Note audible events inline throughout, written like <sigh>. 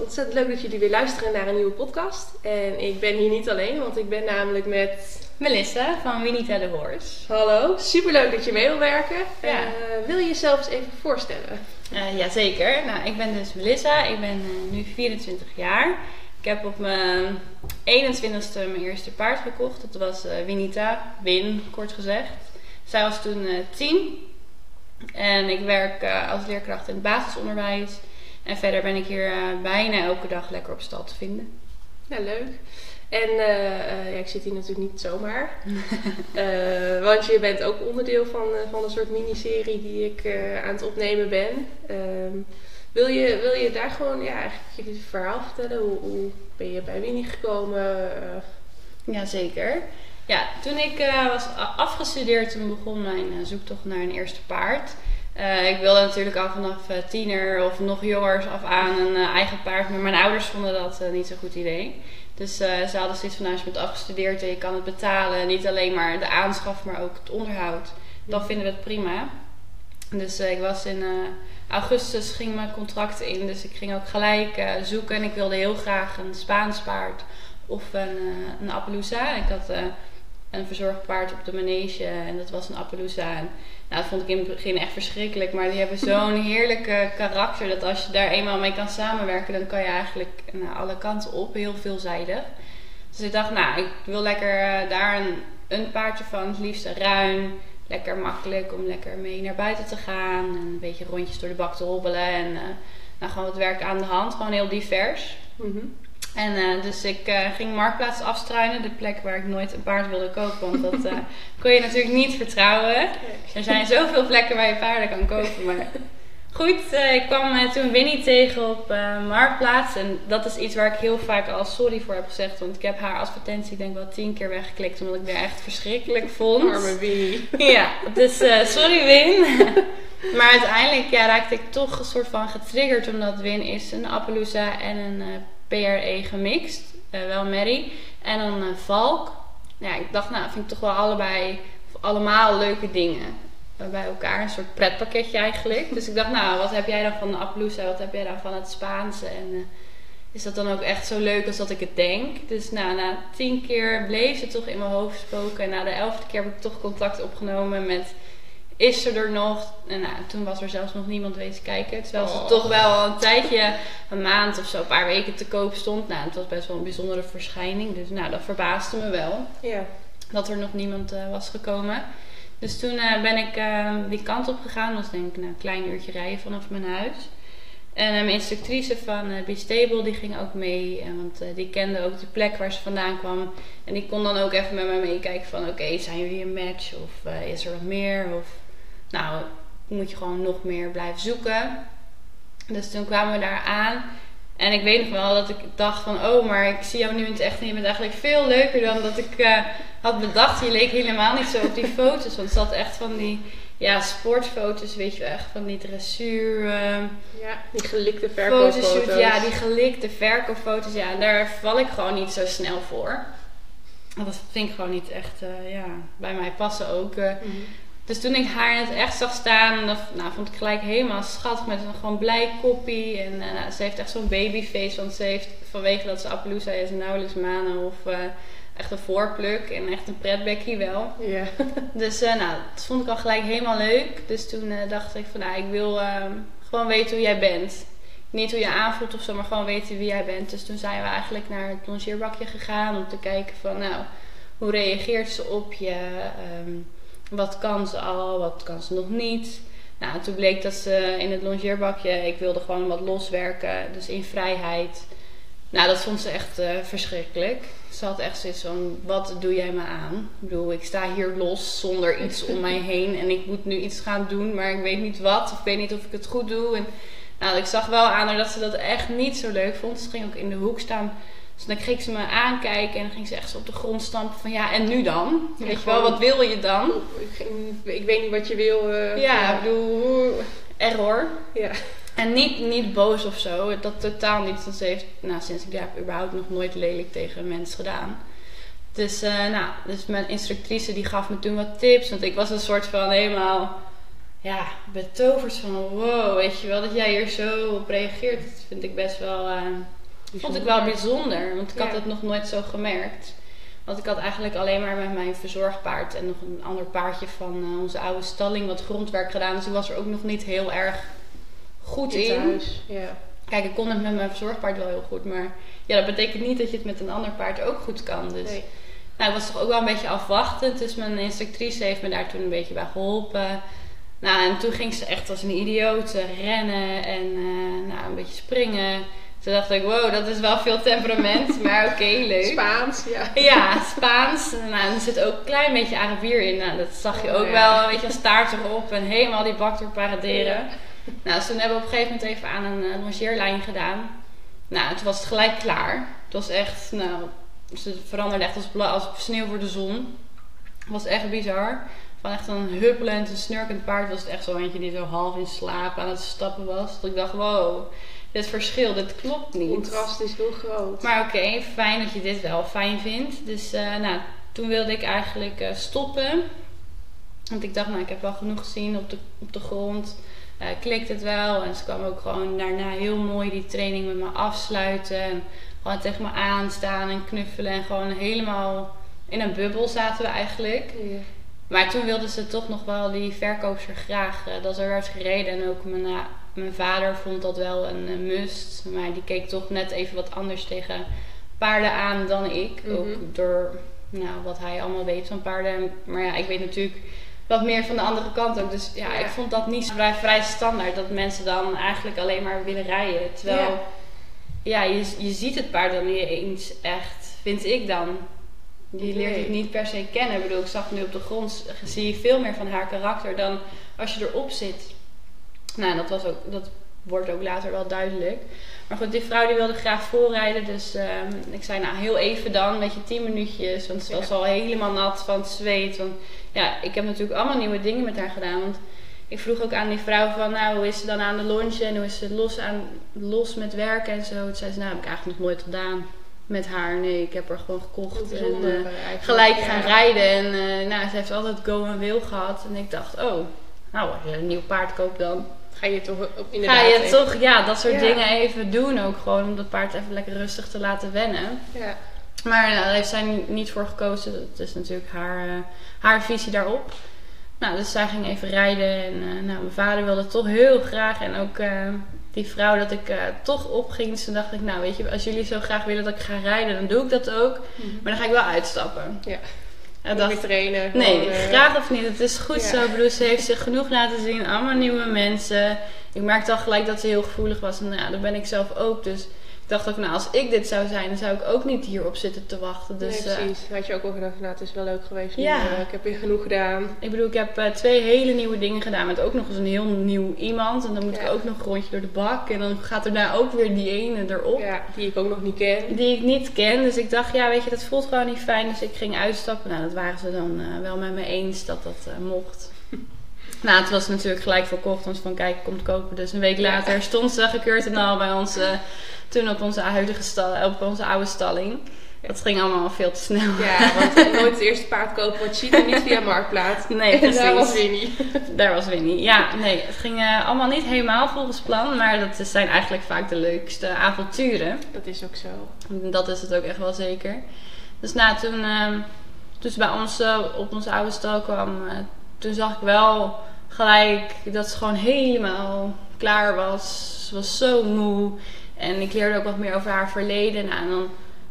ontzettend leuk dat jullie weer luisteren naar een nieuwe podcast. En ik ben hier niet alleen, want ik ben namelijk met... Melissa van Winita the Horse. Hallo, superleuk dat je mee wil werken. Ja. Eh, wil je jezelf eens even voorstellen? Uh, Jazeker. Nou, ik ben dus Melissa. Ik ben eh, nu 24 jaar. Ik heb op mijn 21ste mijn eerste paard gekocht. Dat was Winita, Win, kort gezegd. Zij was toen 10. En ik werk als leerkracht in het basisonderwijs. En verder ben ik hier bijna elke dag lekker op stal te vinden. Ja, leuk. En uh, ja, ik zit hier natuurlijk niet zomaar. uh, <laughs> want je bent ook onderdeel van, van een soort miniserie die ik aan het opnemen ben. Ehm, wil, je, wil je daar gewoon ja, eigenlijk je verhaal vertellen? Hoe, hoe ben je bij Winnie gekomen? Jazeker. Ja, toen ik was afgestudeerd, toen begon mijn zoektocht naar een eerste paard. Uh, ik wilde natuurlijk al vanaf uh, tiener of nog jongers af aan een uh, eigen paard. Maar mijn ouders vonden dat niet zo'n goed idee. Dus ze hadden zoiets van, nou, als je bent afgestudeerd en je kan het betalen. Niet alleen maar de aanschaf, maar ook het onderhoud. Dan vinden we het prima. Dus ik was in augustus, ging mijn contract in. Dus ik ging ook gelijk zoeken. En ik wilde heel graag een Spaans paard of een, een Appaloosa. Ik had een verzorgd paard op de manege en dat was een Appaloosa. Nou, dat vond ik in het begin echt verschrikkelijk. Maar die hebben zo'n <laughs> heerlijke karakter dat als je daar eenmaal mee kan samenwerken, dan kan je eigenlijk naar alle kanten op, heel veelzijdig. Dus ik dacht, nou, ik wil lekker uh, daar een, een paardje van, het liefst ruim. Lekker makkelijk om lekker mee naar buiten te gaan. En een beetje rondjes door de bak te hobbelen. En uh, nou, gewoon wat werk aan de hand. Gewoon heel divers. Mm en uh, dus ik uh, ging Marktplaats afstruinen, de plek waar ik nooit een paard wilde kopen. Want dat uh, <laughs> kon je natuurlijk niet vertrouwen. Er zijn zoveel plekken waar je paarden kan kopen. Maar <laughs> goed, ik kwam toen Winnie tegen op Marktplaats. En dat is iets waar ik heel vaak al sorry voor heb gezegd. Want ik heb haar advertentie denk ik wel tien keer weggeklikt. Omdat ik haar echt verschrikkelijk vond. Arme Winnie. <laughs> Ja, dus sorry Win. maar uiteindelijk ja, raakte ik toch een soort van getriggerd. Omdat Win is een Appaloosa en een PRE gemixt. Uh, wel Mary. En dan uh, Valk. Ja, ik dacht, nou, vind ik toch wel allebei, allemaal leuke dingen. bij elkaar, een soort pretpakketje eigenlijk. Dus ik dacht, nou, wat heb jij dan van de Appaloosa? Wat heb jij dan van het Spaanse? En is dat dan ook echt zo leuk als dat ik het denk? Dus nou, na tien keer bleef het toch in mijn hoofd spoken. En na de elfde keer heb ik toch contact opgenomen met is ze er nog? En nou, toen was er zelfs nog niemand wezen kijken. Terwijl ze oh. toch wel een tijdje, een maand of zo, een paar weken te koop stond. Nou, het was best wel een bijzondere verschijning. Dus nou, dat verbaasde me wel. Ja. Dat er nog niemand uh, was gekomen. Dus toen uh, ben ik uh, die kant op gegaan. Dat was denk ik nou, een klein uurtje rijden vanaf mijn huis. En mijn instructrice van uh, Stable die ging ook mee. want die kende ook de plek waar ze vandaan kwam. En die kon dan ook even met mij meekijken van... Oké, zijn jullie een match? Of is er wat meer? Of nou, moet je gewoon nog meer blijven zoeken. Dus toen kwamen we daar aan. En ik weet nog wel dat ik dacht van, oh, maar ik zie jou nu in het echt en je bent eigenlijk veel leuker dan dat ik uh, had bedacht. Je leek helemaal niet zo op die foto's, want het zat echt van die, ja, sportfoto's, weet je wel, echt van die dressuur. Uh, ja, die gelikte verkoopfoto's. Ja, die gelikte verkoopfoto's, ja, daar val ik gewoon niet zo snel voor. Dat vind ik gewoon niet echt, uh, ja, bij mij passen ook. Mm dus toen ik haar in het echt zag staan, dan, nou, vond ik gelijk helemaal schattig met een gewoon blij koppie. En uh, ze heeft echt zo'n babyface, want ze heeft vanwege dat ze Appaloosa is nauwelijks manen of uh, echt een voorpluk en echt een pretbekkie wel. Ja. <laughs> dus uh, nou, dat vond ik al gelijk helemaal leuk. Dus toen dacht ik van nou, ik wil ehm, gewoon weten hoe jij bent. Niet hoe je aanvoelt of zo, maar gewoon weten wie jij bent. Dus toen zijn we eigenlijk naar het longeerbakje gegaan om te kijken van nou, hoe reageert ze op je... Um, wat kan ze al, wat kan ze nog niet. Nou, toen bleek dat ze in het longeerbakje, ik wilde gewoon wat loswerken, dus in vrijheid. Nou, dat vond ze echt uh, verschrikkelijk. Ze had echt zoiets van, wat doe jij me aan? Ik bedoel, ik sta hier los zonder iets om mij <laughs> heen en ik moet nu iets gaan doen, maar ik weet niet wat of ik weet niet of ik het goed doe. En, nou, ik zag wel aan haar dat ze dat echt niet zo leuk vond. Ze ging ook in de hoek staan dus dan kreeg ze me aankijken en dan ging ze echt zo op de grond stampen van ja, en nu dan? Weet je wel, wat wil je dan? Ik, ik weet niet wat je wil. Uh, ja, ik bedoel, error. Ja. En niet, niet boos of zo, dat totaal niet. Ze heeft, nou, sinds ik daar heb, überhaupt nog nooit lelijk tegen een mens gedaan. Dus, uh, nou, dus mijn instructrice die gaf me toen wat tips. Want ik was een soort van helemaal ja, betoverd van wow, weet je wel, dat jij hier zo op reageert. Dat vind ik best wel, eh, vond ik wel bijzonder. Want ik had het nog nooit zo gemerkt. Want ik had eigenlijk alleen maar met mijn verzorgpaard en nog een ander paardje van eh, onze oude stalling wat grondwerk gedaan. Dus ik was er ook nog niet heel erg goed In in. thuis. Ja. Kijk, ik kon het met mijn verzorgpaard wel heel goed, maar ja, dat betekent niet dat je het met een ander paard ook goed kan. Dus Nee. nou, ik was toch ook wel een beetje afwachtend. Dus mijn instructrice heeft me daar toen een beetje bij geholpen. Nou, en toen ging ze echt als een idioot rennen en eh, nou, een beetje springen. Toen dacht ik, wow, dat is wel veel temperament, <laughs> maar oké, leuk. Spaans, ja. Ja, Spaans. Nou, en er zit ook een klein beetje Arabier in. Nou, dat zag je Oh, ook ja. wel. Een beetje staart erop en helemaal die bak door paraderen. Ja. Nou, dus toen hebben we op een gegeven moment even aan een uh, longeerlijn gedaan. Nou, toen was het gelijk klaar. Het was echt, nou, ze veranderde echt als, als sneeuw voor de zon. Het was echt bizar. Van echt een huppelend en snurkend paard was het echt zo eentje die zo half in slaap aan het stappen was. Dat ik dacht, wow, dit verschil, dit klopt Het niet. contrast is heel groot. Maar oké, fijn dat je dit wel fijn vindt. Dus eh, nou, toen wilde ik eigenlijk eh, stoppen. Want ik dacht, nou, ik heb wel genoeg gezien op de, op de grond. Eh, klikt het wel. En ze kwam ook gewoon daarna heel mooi die training met me afsluiten. En gewoon tegen me aanstaan en knuffelen. En gewoon helemaal in een bubbel zaten we eigenlijk. Ja. Maar toen wilden ze toch nog wel die verkoopster graag dat er werd gereden. En ook mijn, eh, mijn vader vond dat wel een eh, must. Maar die keek toch net even wat anders tegen paarden aan dan ik. Mhm. Ook door nou, wat hij allemaal weet van paarden. Maar ja, ik weet natuurlijk wat meer van de andere kant ook. Dus ja, Ja. ik vond dat niet zo vrij, vrij standaard. Dat mensen dan eigenlijk alleen maar willen rijden. Terwijl, Ja. ja, je, je ziet het paard dan niet eens echt, vind ik dan. Je leert het niet per se kennen. Ik bedoel, ik zag nu op de grond, zie je veel meer van haar karakter dan als je erop zit. Nou, dat, was ook, dat wordt ook later wel duidelijk. Maar goed, die vrouw die wilde graag voorrijden. Dus ehm, ik zei, nou heel even dan, weet je, 10 minuutjes. Want ze was Ja. al helemaal nat van het zweet. Want ja, ik heb natuurlijk allemaal nieuwe dingen met haar gedaan. Want ik vroeg ook aan die vrouw van, nou, hoe is ze dan aan de lunch? En hoe is ze los, aan, los met werken en zo? Toen zei ze, nou, heb ik eigenlijk nog nooit gedaan met haar. Nee, ik heb haar gewoon gekocht. En, eh, gelijk Ja. gaan rijden. En eh, nou, ze heeft altijd go en wil gehad. En ik dacht, oh, nou, als je een nieuw paard koopt dan Ga je toch op, inderdaad ga je even- toch ja, dat soort Ja. dingen even doen ook. Gewoon om dat paard even lekker rustig te laten wennen. Ja. Maar nou, daar heeft zij ni- niet voor gekozen. Dat is natuurlijk haar, eh, haar visie daarop. Nou, dus zij ging even rijden. En eh, nou, mijn vader wilde toch heel graag. En ook eh, die vrouw dat ik toch opging. Dus toen dacht ik, nou weet je, als jullie zo graag willen dat ik ga rijden, dan doe ik dat ook. Maar dan ga ik wel uitstappen. Ja. En Niet dacht, trainen. Nee, gewoon, eh, graag of niet. Het is goed ja. zo. Ik bedoel, ze heeft zich genoeg laten zien. Allemaal nieuwe mensen. Ik merkte al gelijk dat ze heel gevoelig was. En nou, ja, dat ben ik zelf ook. Dus dacht ook, nou, als ik dit zou zijn, dan zou ik ook niet hierop zitten te wachten. Dus nee, eh, precies. Had je ook al gedacht, nou, het is wel leuk geweest. Ja. eh, ik heb weer genoeg gedaan. ik bedoel, ik heb eh, twee hele nieuwe dingen gedaan. Met ook nog eens een heel nieuw iemand. En dan moet Ja. ik ook nog een rondje door de bak. En dan gaat er daar ook weer die ene erop. Ja, die ik ook nog niet ken. Die ik niet ken. Dus ik dacht, ja, weet je, dat voelt gewoon niet fijn. Dus ik ging uitstappen. Nou, dat waren ze dan wel met me eens dat dat mocht. <laughs> Nou, het was natuurlijk gelijk verkocht. Want van kijk, komt kopen. Dus een week later stond ze gekeurd en al bij ons. Toen op onze huidige stal, op onze oude stalling. Dat ging allemaal veel te snel. Ja, want <laughs> nooit het eerste paard kopen wat je ziet niet via Marktplaats. Nee, En precies. daar was Winnie. Daar was Winnie. Ja, nee, het ging eh, allemaal niet helemaal volgens plan. Maar dat zijn eigenlijk vaak de leukste avonturen. Dat is ook zo. Dat is het ook echt wel zeker. Dus nou, toen, ehm, toen ze bij ons eh, op onze oude stal kwam, eh, toen zag ik wel gelijk dat ze gewoon helemaal klaar was. Ze was zo moe. En ik leerde ook wat meer over haar verleden. Nou, en dan,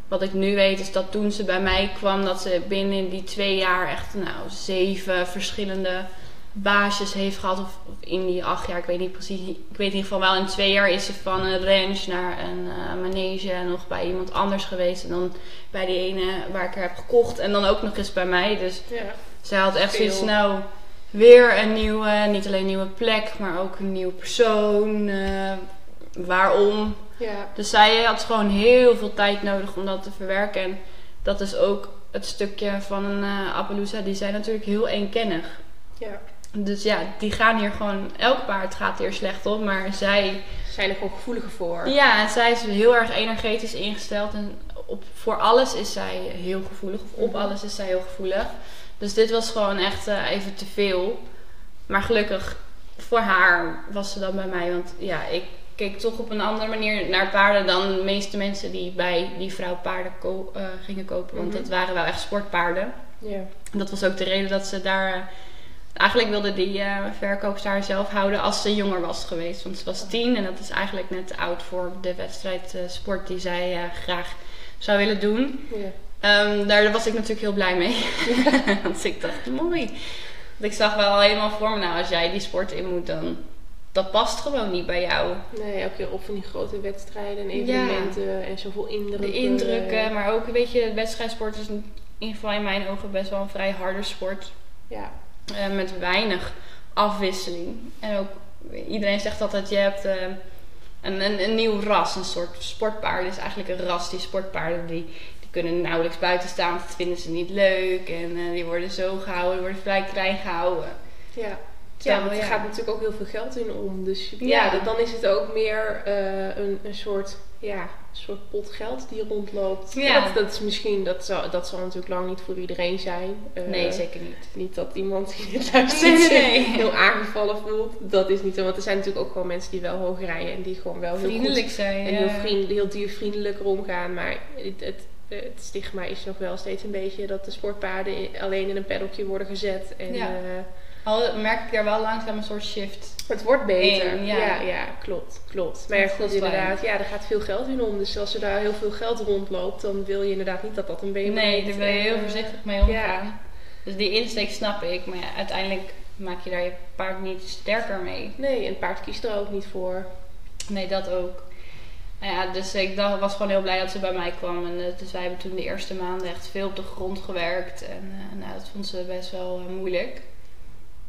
wat ik nu weet is dat toen ze bij mij kwam, dat ze binnen die twee jaar echt nou, zeven verschillende baasjes heeft gehad. Of, of in die acht jaar, ik weet niet precies. Ik weet in ieder geval wel, in twee jaar is ze van een ranch naar een eh, manege en nog bij iemand anders geweest. En dan bij die ene waar ik haar heb gekocht. En dan ook nog eens bij mij. Dus Ja. zij had echt zoiets, nou, weer een nieuwe, niet alleen een nieuwe plek, maar ook een nieuwe persoon. eh, waarom? Ja. Dus zij had gewoon heel veel tijd nodig om dat te verwerken. En dat is ook het stukje van een eh Appaloosa, die zijn natuurlijk heel eenkennig. ja. Dus ja, die gaan hier gewoon, elk paard gaat hier slecht op, maar zij, zijn er gewoon gevoeliger voor. ja, en zij is heel erg energetisch ingesteld en op, voor alles is zij heel gevoelig, of op Mhm. alles is zij heel gevoelig. Dus dit was gewoon echt eh, even te veel. Maar gelukkig voor haar was ze dan bij mij. Want ja, ik keek toch op een andere manier naar paarden dan de meeste mensen die bij die vrouw paarden ko- eh, gingen kopen. Want Mhm. dat waren wel echt sportpaarden. Ja. En dat was ook de reden dat ze daar. eh, eigenlijk wilde die eh verkoopster haar zelf houden als ze jonger was geweest. Want ze was tien en dat is eigenlijk net oud voor de wedstrijd sport die zij graag zou willen doen. Ja. Ehm, daar was ik natuurlijk heel blij mee. <laughs> Want ik dacht, mooi. Want ik zag wel helemaal voor me, nou als jij die sport in moet, dan dat past gewoon niet bij jou. Nee, elke keer op van die grote wedstrijden en evenementen en zoveel indrukken. De indrukken, maar ook, weet je, wedstrijdsport is in ieder geval in mijn ogen best wel een vrij harde sport. Ja, Eh, met weinig afwisseling. En ook, iedereen zegt altijd, je hebt eh, een, een, een nieuw ras, een soort sportpaarden. is eigenlijk een ras, die sportpaarden, die, die kunnen nauwelijks buiten staan. want Dat vinden ze niet leuk. En eh, die worden zo gehouden, die worden vrij klein gehouden. ja. Ja, Terwijl, want er ja. gaat natuurlijk ook heel veel geld in om. Dus ja, Ja. dat- dan is het ook meer eh, een, een soort, ja, een soort pot geld die rondloopt. Ja. Dat, dat is misschien, dat zal, dat zal natuurlijk lang niet voor iedereen zijn. Eh, Nee, zeker niet. Niet dat iemand die het luistert Nee, heel aangevallen voelt. Dat is niet zo. Want er zijn natuurlijk ook gewoon mensen die wel hoog rijden. En die gewoon wel heel goed Vriendelijk zijn. en ja. heel, vriend, heel diervriendelijker omgaan. Maar het, het, het stigma is nog wel steeds een beetje dat de sportpaarden alleen in een paddockje worden gezet. En Ja. eh, Al merk ik daar wel langzaam een soort shift. het wordt beter. Ja. ja. Ja, klopt, klopt. Maar ja, goed, inderdaad, ja, er gaat veel geld in om. Dus als er daar heel veel geld rondloopt, dan wil je inderdaad niet dat dat een BMW Nee, daar ben je heel voorzichtig mee omgaan. Dus die insteek snap ik. Maar ja, uiteindelijk maak je daar je paard niet sterker mee. Nee, en het paard kiest er ook niet voor. Nee, dat ook. Nou ja, dus ik dacht, was gewoon heel blij dat ze bij mij kwam. En eh, dus wij hebben toen de eerste maanden echt veel op de grond gewerkt. En eh, nou, dat vond ze best wel eh, moeilijk.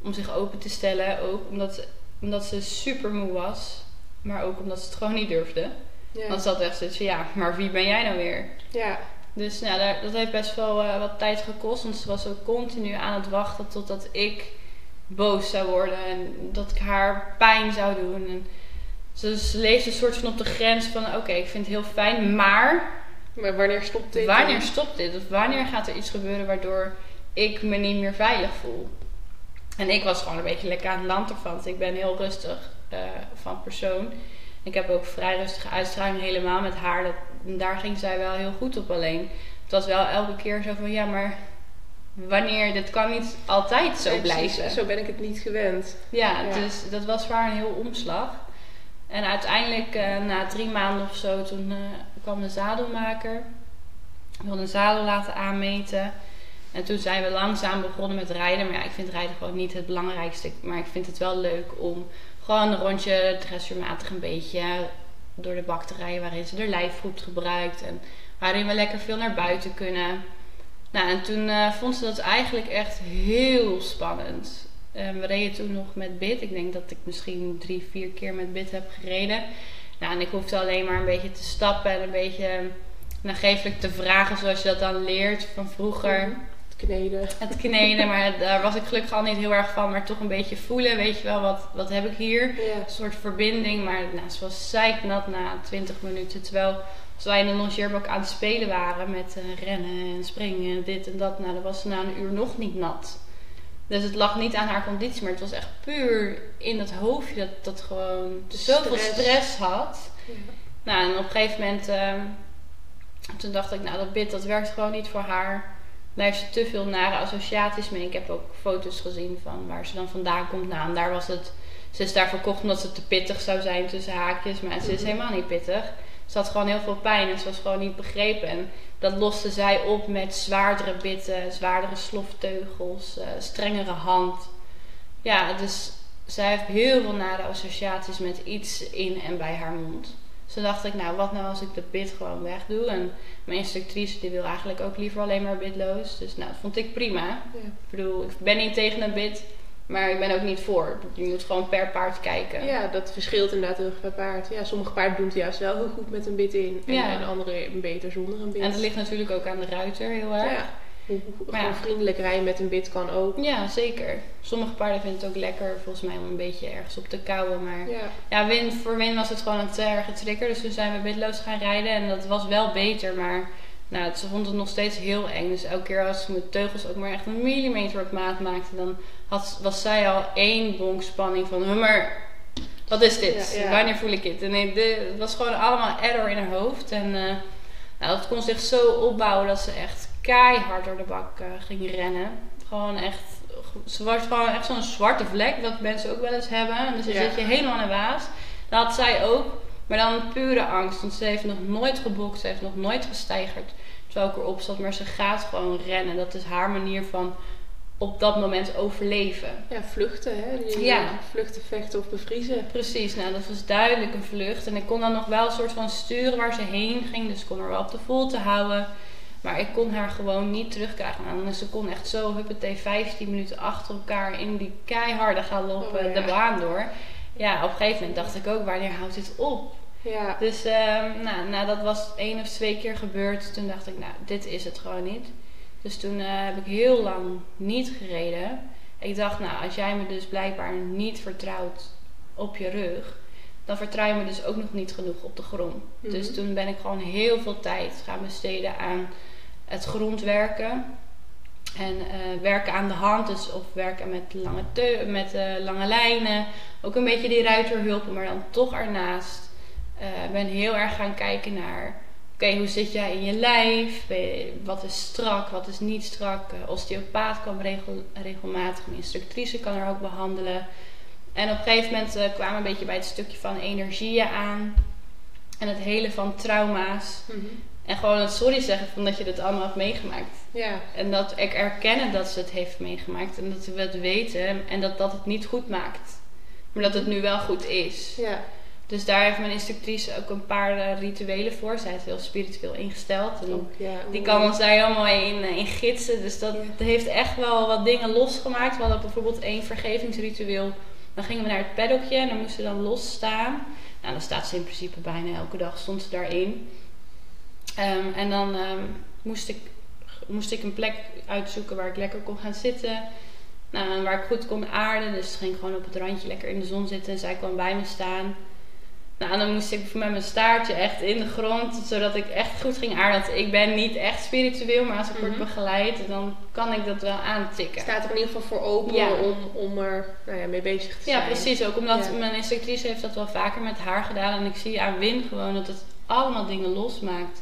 Om zich open te stellen. Ook omdat, omdat ze super moe was. Maar ook omdat ze het gewoon niet durfde. Ja. Want ze had echt zoiets van, ja, maar wie ben jij nou weer? ja. Dus nou, daar, dat heeft best wel eh, wat tijd gekost. Want ze was ook continu aan het wachten totdat ik boos zou worden. En dat ik haar pijn zou doen. En ze, ze leefde een soort van op de grens van... Oké, ik vind het heel fijn, maar Maar wanneer stopt dit? wanneer stopt dit? Of wanneer gaat er iets gebeuren waardoor ik me niet meer veilig voel? En ik was gewoon een beetje lekker aan het lanterfant. Want ik ben heel rustig eh, van persoon. Ik heb ook vrij rustige uitstraling helemaal met haar. Dat, daar ging zij wel heel goed op alleen. Het was wel elke keer zo van ja, maar wanneer, dit kan niet altijd zo Nee, blijven. Zo ben ik het niet gewend. Ja, Ja. dus dat was voor haar een heel omslag. En uiteindelijk, eh, na drie maanden of zo, toen eh, kwam de zadelmaker. Ik wilde een zadel laten aanmeten. En toen zijn we langzaam begonnen met rijden. Maar ja, ik vind rijden gewoon niet het belangrijkste. Maar ik vind het wel leuk om gewoon een rondje dressuurmatig een beetje door de bak te rijden. Waarin ze de lijf goed gebruikt. En waarin we lekker veel naar buiten kunnen. Nou, en toen eh, vond ze dat eigenlijk echt heel spannend. Eh, we reden toen nog met bit. Ik denk dat ik misschien drie, vier keer met bit heb gereden. Nou, en ik hoefde alleen maar een beetje te stappen en een beetje nagevelijk te vragen zoals je dat dan leert van vroeger. Mhm. Kneden. Het kneden, maar daar was ik gelukkig al niet heel erg van. Maar toch een beetje voelen, weet je wel, wat, wat heb ik hier? Ja. Een soort verbinding, maar nou, ze was zeiknat na 20 minuten. Terwijl als wij in de longeerbak aan het spelen waren met eh, rennen en springen en dit en dat, nou, dan was ze na een uur nog niet nat. Dus het lag niet aan haar conditie, maar het was echt puur in het hoofdje dat dat gewoon zoveel Stress. stress had. Ja. Nou, en op een gegeven moment, ehm, toen dacht ik, nou, dat bit, dat werkt gewoon niet voor haar. Daar heeft ze te veel nare associaties mee. Ik heb ook foto's gezien van waar ze dan vandaan komt. Nou, en daar was het, ze is daar verkocht omdat ze te pittig zou zijn tussen haakjes. Maar ze is Mhm. helemaal niet pittig. Ze had gewoon heel veel pijn en ze was gewoon niet begrepen. En dat loste zij op met zwaardere bitten, zwaardere slofteugels, eh, strengere hand. Ja, dus zij heeft heel veel nare associaties met iets in en bij haar mond. Dus toen dacht ik, nou, wat nou als ik de bit gewoon wegdoe? En mijn instructrice die wil eigenlijk ook liever alleen maar bitloos. Dus nou, dat vond ik prima. Ja. Ik bedoel, ik ben niet tegen een bit, maar ik ben ook niet voor. Je moet gewoon per paard kijken. Ja, dat verschilt inderdaad heel erg per paard. Ja, sommige paarden doen het juist wel heel goed met een bit in. En, Ja. en andere beter zonder een bit. En dat ligt natuurlijk ook aan de ruiter heel erg. ja. Hoe, Maar ja. vriendelijk rijden met een bit kan ook. Ja, zeker. Sommige paarden vinden het ook lekker, volgens mij, om een beetje ergens op te kouwen. Maar Ja. ja, Win, voor Win was het gewoon een te erge trigger. Dus toen zijn we bitloos gaan rijden. En dat was wel beter, maar Nou, ze vond het nog steeds heel eng. Dus elke keer als ze mijn teugels ook maar echt een millimeter op maat maakte, dan had, was zij al één bonk spanning van, "Huh, maar wat is dit? Ja, ja. Wanneer voel ik het? En nee, het was gewoon allemaal error in haar hoofd. En eh, nou, dat kon zich zo opbouwen dat ze echt keihard door de bak eh, ging rennen. Gewoon echt, ze was gewoon echt zo'n zwarte vlek, wat mensen ook wel eens hebben. En dus dan Ja. zit je helemaal in de waas. Dat had zij ook, maar dan pure angst. Want ze heeft nog nooit gebokt, ze heeft nog nooit gestijgerd terwijl ik erop zat. Maar ze gaat gewoon rennen. Dat is haar manier van op dat moment overleven. Ja, vluchten, hè? Die, Ja. Vluchten, vechten of bevriezen. Precies, nou dat was duidelijk een vlucht. En ik kon dan nog wel een soort van sturen waar ze heen ging. Dus ik kon haar wel op de volte houden. Maar ik kon haar gewoon niet terugkrijgen. En ze kon echt zo, huppatee, 15 minuten achter elkaar in die keiharde galop Oh, eh, ja. de baan door. Ja, op een gegeven moment dacht ik ook, wanneer houdt dit op? Ja. Dus nou, nou, dat was één of twee keer gebeurd. Toen dacht ik, nou, dit is het gewoon niet. Dus toen eh, heb ik heel lang niet gereden. Ik dacht, nou, als jij me dus blijkbaar niet vertrouwt op je rug, dan vertrouw je me dus ook nog niet genoeg op de grond. Mhm. Dus toen ben ik gewoon heel veel tijd gaan besteden aan het grondwerken. En eh, werken aan de hand, dus of werken met lange, met, eh, lange lijnen. Ook een beetje die ruiterhulpen, maar dan toch ernaast. Eh, ben heel erg gaan kijken naar, oké, hoe zit jij in je lijf? Je- Wat is strak, wat is niet strak? Osteopaat kwam regel, regelmatig, mijn instructrice kan er ook behandelen. En op een gegeven moment kwamen we een beetje bij het stukje van energieën aan. En het hele van trauma's. Mhm. En gewoon het sorry zeggen van dat je dit allemaal hebt meegemaakt. Ja. En dat ik erkennen dat ze het heeft meegemaakt. En dat we het weten. En dat dat het niet goed maakt. Maar dat het nu wel goed is. Ja. Dus daar heeft mijn instructrice ook een paar eh, rituelen voor. Zij is heel spiritueel ingesteld. En Ook, ja. die kan ons daar helemaal in, eh, in gidsen. Dus dat Ja. heeft echt wel wat dingen losgemaakt. We hadden bijvoorbeeld één vergevingsritueel. Dan gingen we naar het paddockje en dan moesten we dan losstaan. Nou, dan staat ze in principe bijna elke dag stond ze daarin. Ehm, en dan ehm, moest, ik, moest ik een plek uitzoeken waar ik lekker kon gaan zitten. Nou, waar ik goed kon aarden. Dus ging gewoon op het randje lekker in de zon zitten. En zij kwam bij me staan. Nou, en dan moest ik met mijn staartje echt in de grond, zodat ik echt goed ging aarden. Want ik ben niet echt spiritueel, maar als ik word Mhm. begeleid, dan kan ik dat wel aantikken. Staat er in ieder geval voor open Ja. om, om er nou ja, mee bezig te Ja, zijn. precies. Ook omdat Ja. mijn instructrice heeft dat wel vaker met haar gedaan. En ik zie aan Win gewoon dat het allemaal dingen losmaakt.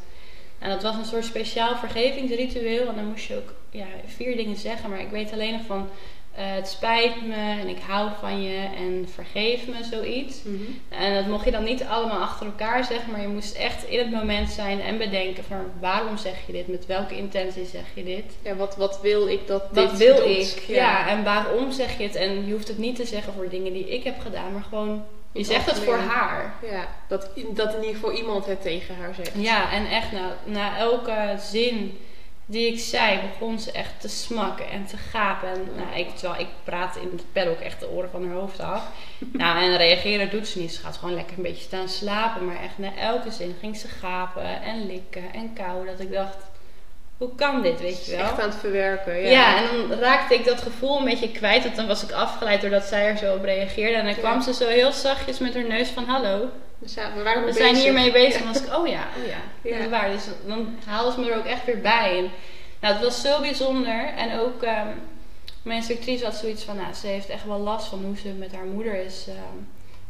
En dat was een soort speciaal vergevingsritueel. En dan moest je ook ja, vier dingen zeggen. Maar ik weet alleen nog van... eh, het spijt me en ik hou van je en vergeef me, zoiets. Mhm. En dat mocht je dan niet allemaal achter elkaar zeggen, maar je moest echt in het moment zijn en bedenken van waarom zeg je dit, met welke intentie zeg je dit. Ja, wat, wat wil ik dat Wat dit wil doet? ik? Ja. en waarom zeg je het? En je hoeft het niet te zeggen voor dingen die ik heb gedaan, maar gewoon, je zegt het voor haar. Ja, dat, dat in ieder geval iemand het tegen haar zegt. Ja, en echt na, na elke zin die ik zei, begon ze echt te smakken en te gapen. En nou, ik, terwijl ik praat in het ook echt de oren van haar hoofd af. <laughs> nou, en reageren doet ze niet. Ze gaat gewoon lekker een beetje staan slapen. Maar echt na elke zin ging ze gapen en likken en kauwen. Dat ik dacht, hoe kan dit, weet je wel? Echt aan het verwerken. Ja, Ja. en dan raakte ik dat gevoel een beetje kwijt. Want dan was ik afgeleid doordat zij er zo op reageerde. En dan Ja. kwam ze zo heel zachtjes met haar neus van... Hallo, Dus ja, we we zijn hiermee bezig. En dan was ik, oh ja, oh ja, Ja. waar. Dus dan haalde ze me er ook echt weer bij. En, nou, het was zo bijzonder. En ook ehm, mijn instructrice had zoiets van... Nou, ze heeft echt wel last van hoe ze met haar moeder is ehm,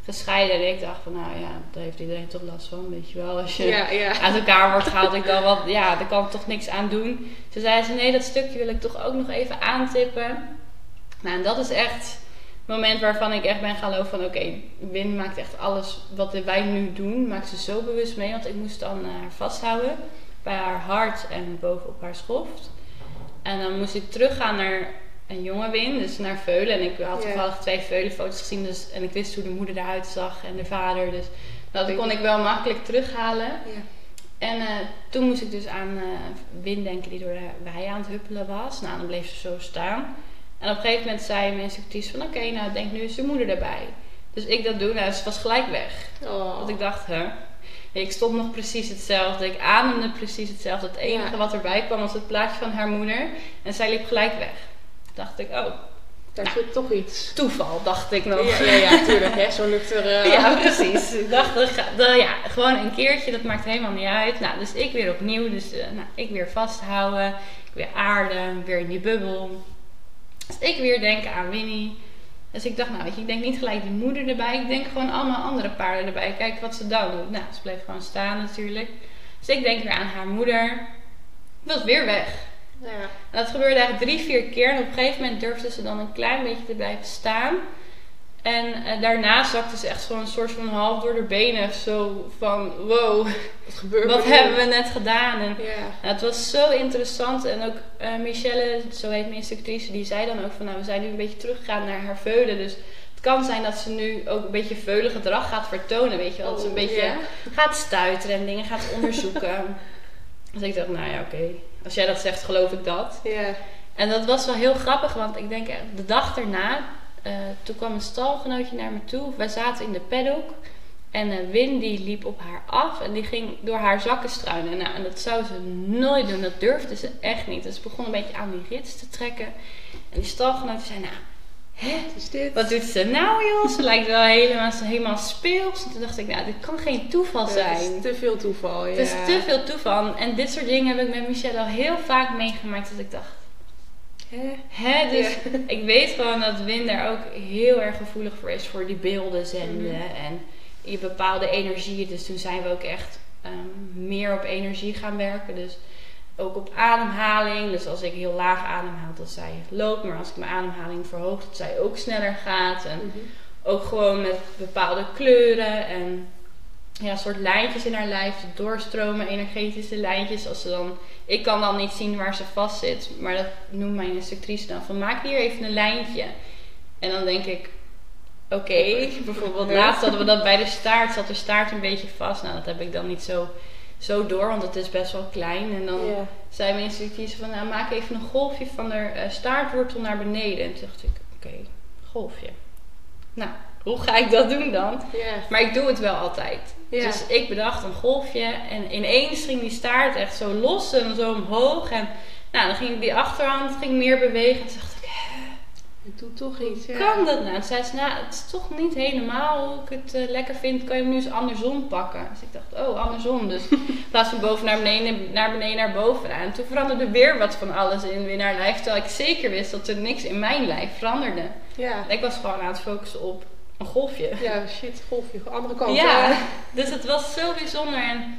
gescheiden. En ik dacht van, nou ja, daar heeft iedereen toch last van, weet je wel. Als je Ja, ja. uit elkaar wordt gehaald, ik dan wat, ja, daar kan ik toch niks aan doen. Ze zei ze, nee, dat stukje wil ik toch ook nog even aantippen. Nou, en dat is echt het moment waarvan ik echt ben gaan geloven van, oké, Win maakt echt alles wat wij nu doen, maakt ze zo bewust mee. Want ik moest dan eh, haar vasthouden bij haar hart en bovenop haar schoft. En dan moest ik teruggaan naar een jonge Win, dus naar Veulen. En ik had toevallig twee Veulenfoto's gezien, dus, en ik wist hoe de moeder eruit zag en de vader. Dus dat kon ik wel makkelijk terughalen. En eh, toen moest ik dus aan eh Win denken die door de wei aan het huppelen was. Nou, dan bleef ze zo staan. En op een gegeven moment zei mijn instructrice van... Oké, nou denk nu is de moeder erbij. Dus ik dat doen. Nou, ze was gelijk weg. Oh. Want ik dacht, hè? Ik stond nog precies hetzelfde. Ik ademde precies hetzelfde. Het enige Ja. wat erbij kwam was het plaatje van haar moeder. En zij liep gelijk weg. Dacht ik, oh, Daar zit toch iets. Toeval, dacht ik nog. Ja, ja, ja, tuurlijk, hè. Zo'n nuchtere... <laughs> Ja, precies. Ik dacht, dat dat- ja, gewoon een keertje, dat maakt helemaal niet uit. Nou, dus ik weer opnieuw. Dus eh, nou, ik weer vasthouden. Ik weer aarden, weer in die bubbel. Dus ik weer denken aan Winnie. Dus ik dacht, nou weet je, ik denk niet gelijk die moeder erbij. Ik denk gewoon allemaal andere paarden erbij. Kijk wat ze dan doet. Nou, ze bleef gewoon staan natuurlijk. Dus ik denk weer aan haar moeder. Was weer weg. Ja. En dat gebeurde eigenlijk drie, vier keer. En op een gegeven moment durfde ze dan een klein beetje te blijven staan. En eh, daarna zakte ze echt zo'n soort van half door de benen. Zo van, wow, Wat gebeurt wat hebben we net gedaan? En Ja. nou, het was zo interessant. En ook eh, Michelle, zo heet mijn instructrice, die zei dan ook van... Nou, we zijn nu een beetje teruggegaan naar haar veulen. Dus het kan zijn dat ze nu ook een beetje veulen gedrag gaat vertonen. Weet je wel, dat ze een Oh, beetje gaat stuiteren en dingen gaat onderzoeken. <laughs> dus ik dacht, nou ja, oké. Als jij dat zegt, geloof ik dat. Ja. En dat was wel heel grappig, want ik denk eh, de dag daarna, eh, toen kwam een stalgenootje naar me toe. Wij zaten in de paddock en eh, Win die liep op haar af en die ging door haar zakken struinen. Nou, en dat zou ze nooit doen, dat durfde ze echt niet. Dus ze begon een beetje aan die rits te trekken. En die stalgenootje zei, nou, hè, Wat doet ze nou joh? Ze lijkt wel helemaal, helemaal speels. En toen dacht ik, nou, dit kan geen toeval zijn. Het is te veel toeval, ja. Het is te veel toeval. En dit soort dingen heb ik met Michelle al heel vaak meegemaakt. Dat ik dacht, Hè? hè? Dus Ja. <laughs> ik weet gewoon dat Win daar ook heel erg gevoelig voor is. Voor die beelden zenden. Mhm. En je bepaalde energieën. Dus toen zijn we ook echt ehm, meer op energie gaan werken. Dus ook op ademhaling. Dus als ik heel laag ademhaal, dat zij loopt. Maar als ik mijn ademhaling verhoog, dat zij ook sneller gaat. En Mhm. ook gewoon met bepaalde kleuren en ja, soort lijntjes in haar lijf, doorstromen, energetische lijntjes. Als ze dan, ik kan dan niet zien waar ze vast zit, maar dat noemt mijn instructrice dan van maak hier even een lijntje. En dan denk ik, oké, <laughs> bijvoorbeeld laatst hadden we dat bij de staart, zat de staart een beetje vast. Nou, dat heb ik dan niet zo, zo door, want het is best wel klein. En dan Ja. zei mijn instructrice van, nou maak even een golfje van de eh, staartwortel naar beneden. En toen dacht ik, oké, golfje. Nou, hoe ga ik dat doen dan? Maar ik doe het wel altijd. Dus ik bedacht een golfje en ineens ging die staart echt zo los en zo omhoog. En nou, dan ging die achterhand ging meer bewegen. En toen dacht ik, hè, Het doet toch iets, ja. kan dat nou? Toen zei ze, nou, het is toch niet helemaal hoe ik het eh, lekker vind. Kan je hem nu eens andersom pakken? Dus ik dacht, oh, andersom. Dus <laughs> in plaats van boven naar beneden, naar beneden naar boven. En toen veranderde weer wat van alles in weer naar lijf. Terwijl ik zeker wist dat er niks in mijn lijf veranderde. Ja. Ik was gewoon aan het focussen op een golfje. Ja, shit, golfje. Andere kant. Ja, hè? <laughs> dus het was zo bijzonder. En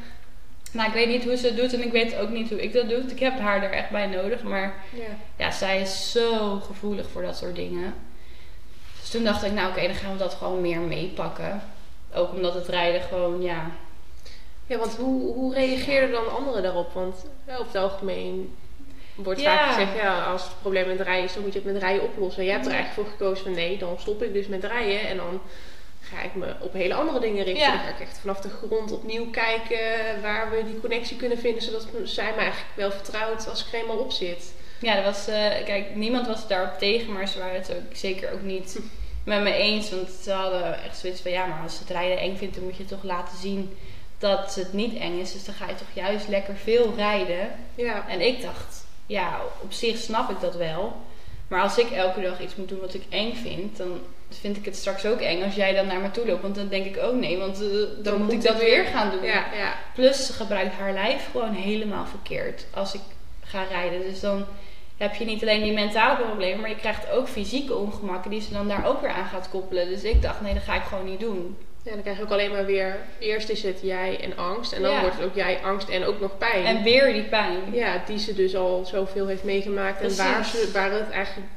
nou, ik weet niet hoe ze het doet en ik weet ook niet hoe ik dat doe. Ik heb haar er echt bij nodig. Maar Ja. ja, zij is zo gevoelig voor dat soort dingen. Dus toen dacht ik, nou oké, dan gaan we dat gewoon meer meepakken. Ook omdat het rijden gewoon, ja. Ja, want hoe, hoe reageerden dan anderen daarop? Want ja, over het algemeen wordt Ja. vaak gezegd, ja, als het probleem met rijden is, dan moet je het met rijden oplossen. Jij hebt er eigenlijk voor gekozen van nee, dan stop ik dus met rijden en dan ga ik me op hele andere dingen richten. Ja. Dan ga ik echt vanaf de grond opnieuw kijken waar we die connectie kunnen vinden, zodat zij me eigenlijk wel vertrouwt als ik er eenmaal op zit. Ja, dat was, eh, kijk, niemand was daarop tegen, maar ze waren het ook zeker ook niet met me eens. Want ze hadden echt zoiets van, ja, maar als ze het rijden eng vindt, dan moet je toch laten zien dat het niet eng is. Dus dan ga je toch juist lekker veel rijden. Ja, En ik dacht, ja, op zich snap ik dat wel. Maar als ik elke dag iets moet doen wat ik eng vind, dan vind ik het straks ook eng als jij dan naar me toe loopt. Want dan denk ik, oh nee, want eh, dan, moet ik dat weer. gaan doen. ja, ja. Plus ze gebruikt haar lijf gewoon helemaal verkeerd als ik ga rijden. Dus dan heb je niet alleen die mentale problemen, maar je krijgt ook fysieke ongemakken die ze dan daar ook weer aan gaat koppelen. Dus ik dacht, nee, dat ga ik gewoon niet doen. Ja, dan krijg je ook alleen maar weer, eerst is het jij en angst en dan Ja. wordt het ook jij, angst en ook nog pijn. En weer die pijn. Ja, die ze dus al zoveel heeft meegemaakt. Precies. En waar, ze, waar het eigenlijk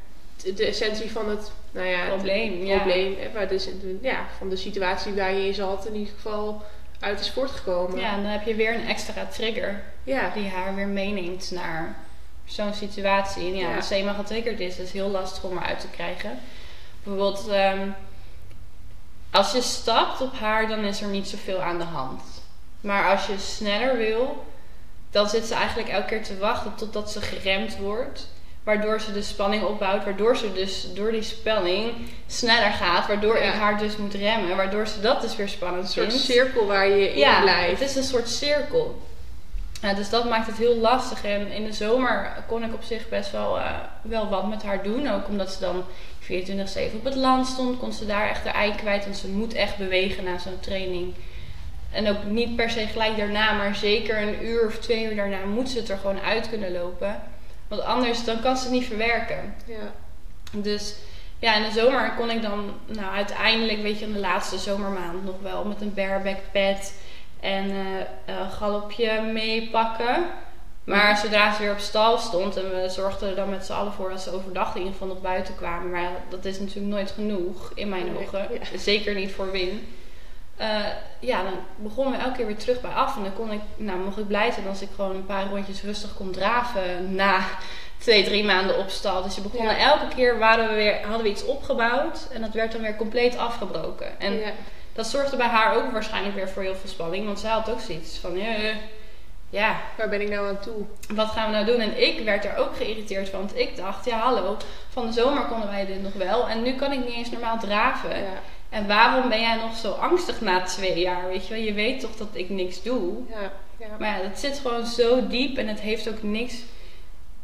de- essentie van het, nou ja, het Probleem, ja. probleem hè, waar dus, ja, van de situatie waar je in zat, in ieder geval uit is voortgekomen. Ja, en dan heb je weer een extra trigger ja. die haar weer meeneemt naar zo'n situatie. En ja, Ja. als ze eenmaal getriggerd is, is het heel lastig om haar uit te krijgen. Bijvoorbeeld, ehm, als je stapt op haar, dan is er niet zoveel aan de hand. Maar als je sneller wil, dan zit ze eigenlijk elke keer te wachten totdat ze geremd wordt. Waardoor ze de spanning opbouwt, waardoor ze dus door die spanning sneller gaat. Waardoor Ja. ik haar dus moet remmen, waardoor ze dat dus weer spannend Een soort vindt. cirkel waar je in Ja, blijft. het is een soort cirkel. Ja, dus dat maakt het heel lastig. En in de zomer kon ik op zich best wel, eh, wel wat met haar doen. Ook omdat ze dan 24-7 op het land stond, kon ze daar echt de ei kwijt. Want ze moet echt bewegen na zo'n training. En ook niet per se gelijk daarna, maar zeker een uur of twee uur daarna moet ze het er gewoon uit kunnen lopen. Want anders dan kan ze het niet verwerken. Ja. Dus ja, in de zomer kon ik dan nou, uiteindelijk, weet je, in de laatste zomermaand nog wel met een bareback pad en eh, een galopje meepakken. Maar zodra ze weer op stal stond en we zorgden er dan met z'n allen voor dat ze overdag in ieder geval nog buiten kwamen. Maar dat is natuurlijk nooit genoeg in mijn Nee, ogen. ja. Zeker niet voor Win. Eh, ja, dan begonnen we elke keer weer terug bij af. En dan kon ik, nou, mocht ik blij zijn als ik gewoon een paar rondjes rustig kon draven na twee, drie maanden op stal. Dus je begon Ja. elke keer waren we weer, hadden we iets opgebouwd en dat werd dan weer compleet afgebroken. En ja. dat zorgde bij haar ook waarschijnlijk weer voor heel veel spanning. Want zij had ook zoiets van, eh, ja, Waar ben ik nou aan toe? wat gaan we nou doen? En ik werd er ook geïrriteerd van. Want ik dacht, ja hallo, van de zomer konden wij dit nog wel. En nu kan ik niet eens normaal draven. Ja. En waarom ben jij nog zo angstig na twee jaar? Weet je wel, je weet toch dat ik niks doe. Ja. ja. Maar ja, dat zit gewoon zo diep en het heeft ook niks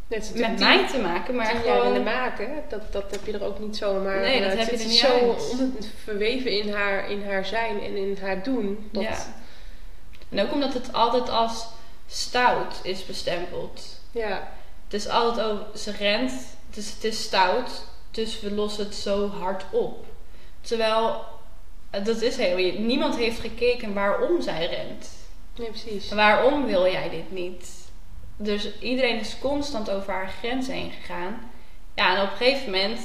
met mij te maken. Maar jaar in de gewoon, maken, dat, dat heb je er ook niet zomaar. Nee, dat heb je er niet zo uit. verweven in haar, in haar zijn en in haar doen. Dat, Ja. en ook omdat het altijd als stout is bestempeld. ja. Het is altijd over, ze rent, dus het is stout, dus we lossen het zo hard op. Terwijl, eh, dat is heel, niemand heeft gekeken waarom zij rent. Nee, precies. Waarom wil jij dit niet? Dus iedereen is constant over haar grens heen gegaan. Ja, en op een gegeven moment,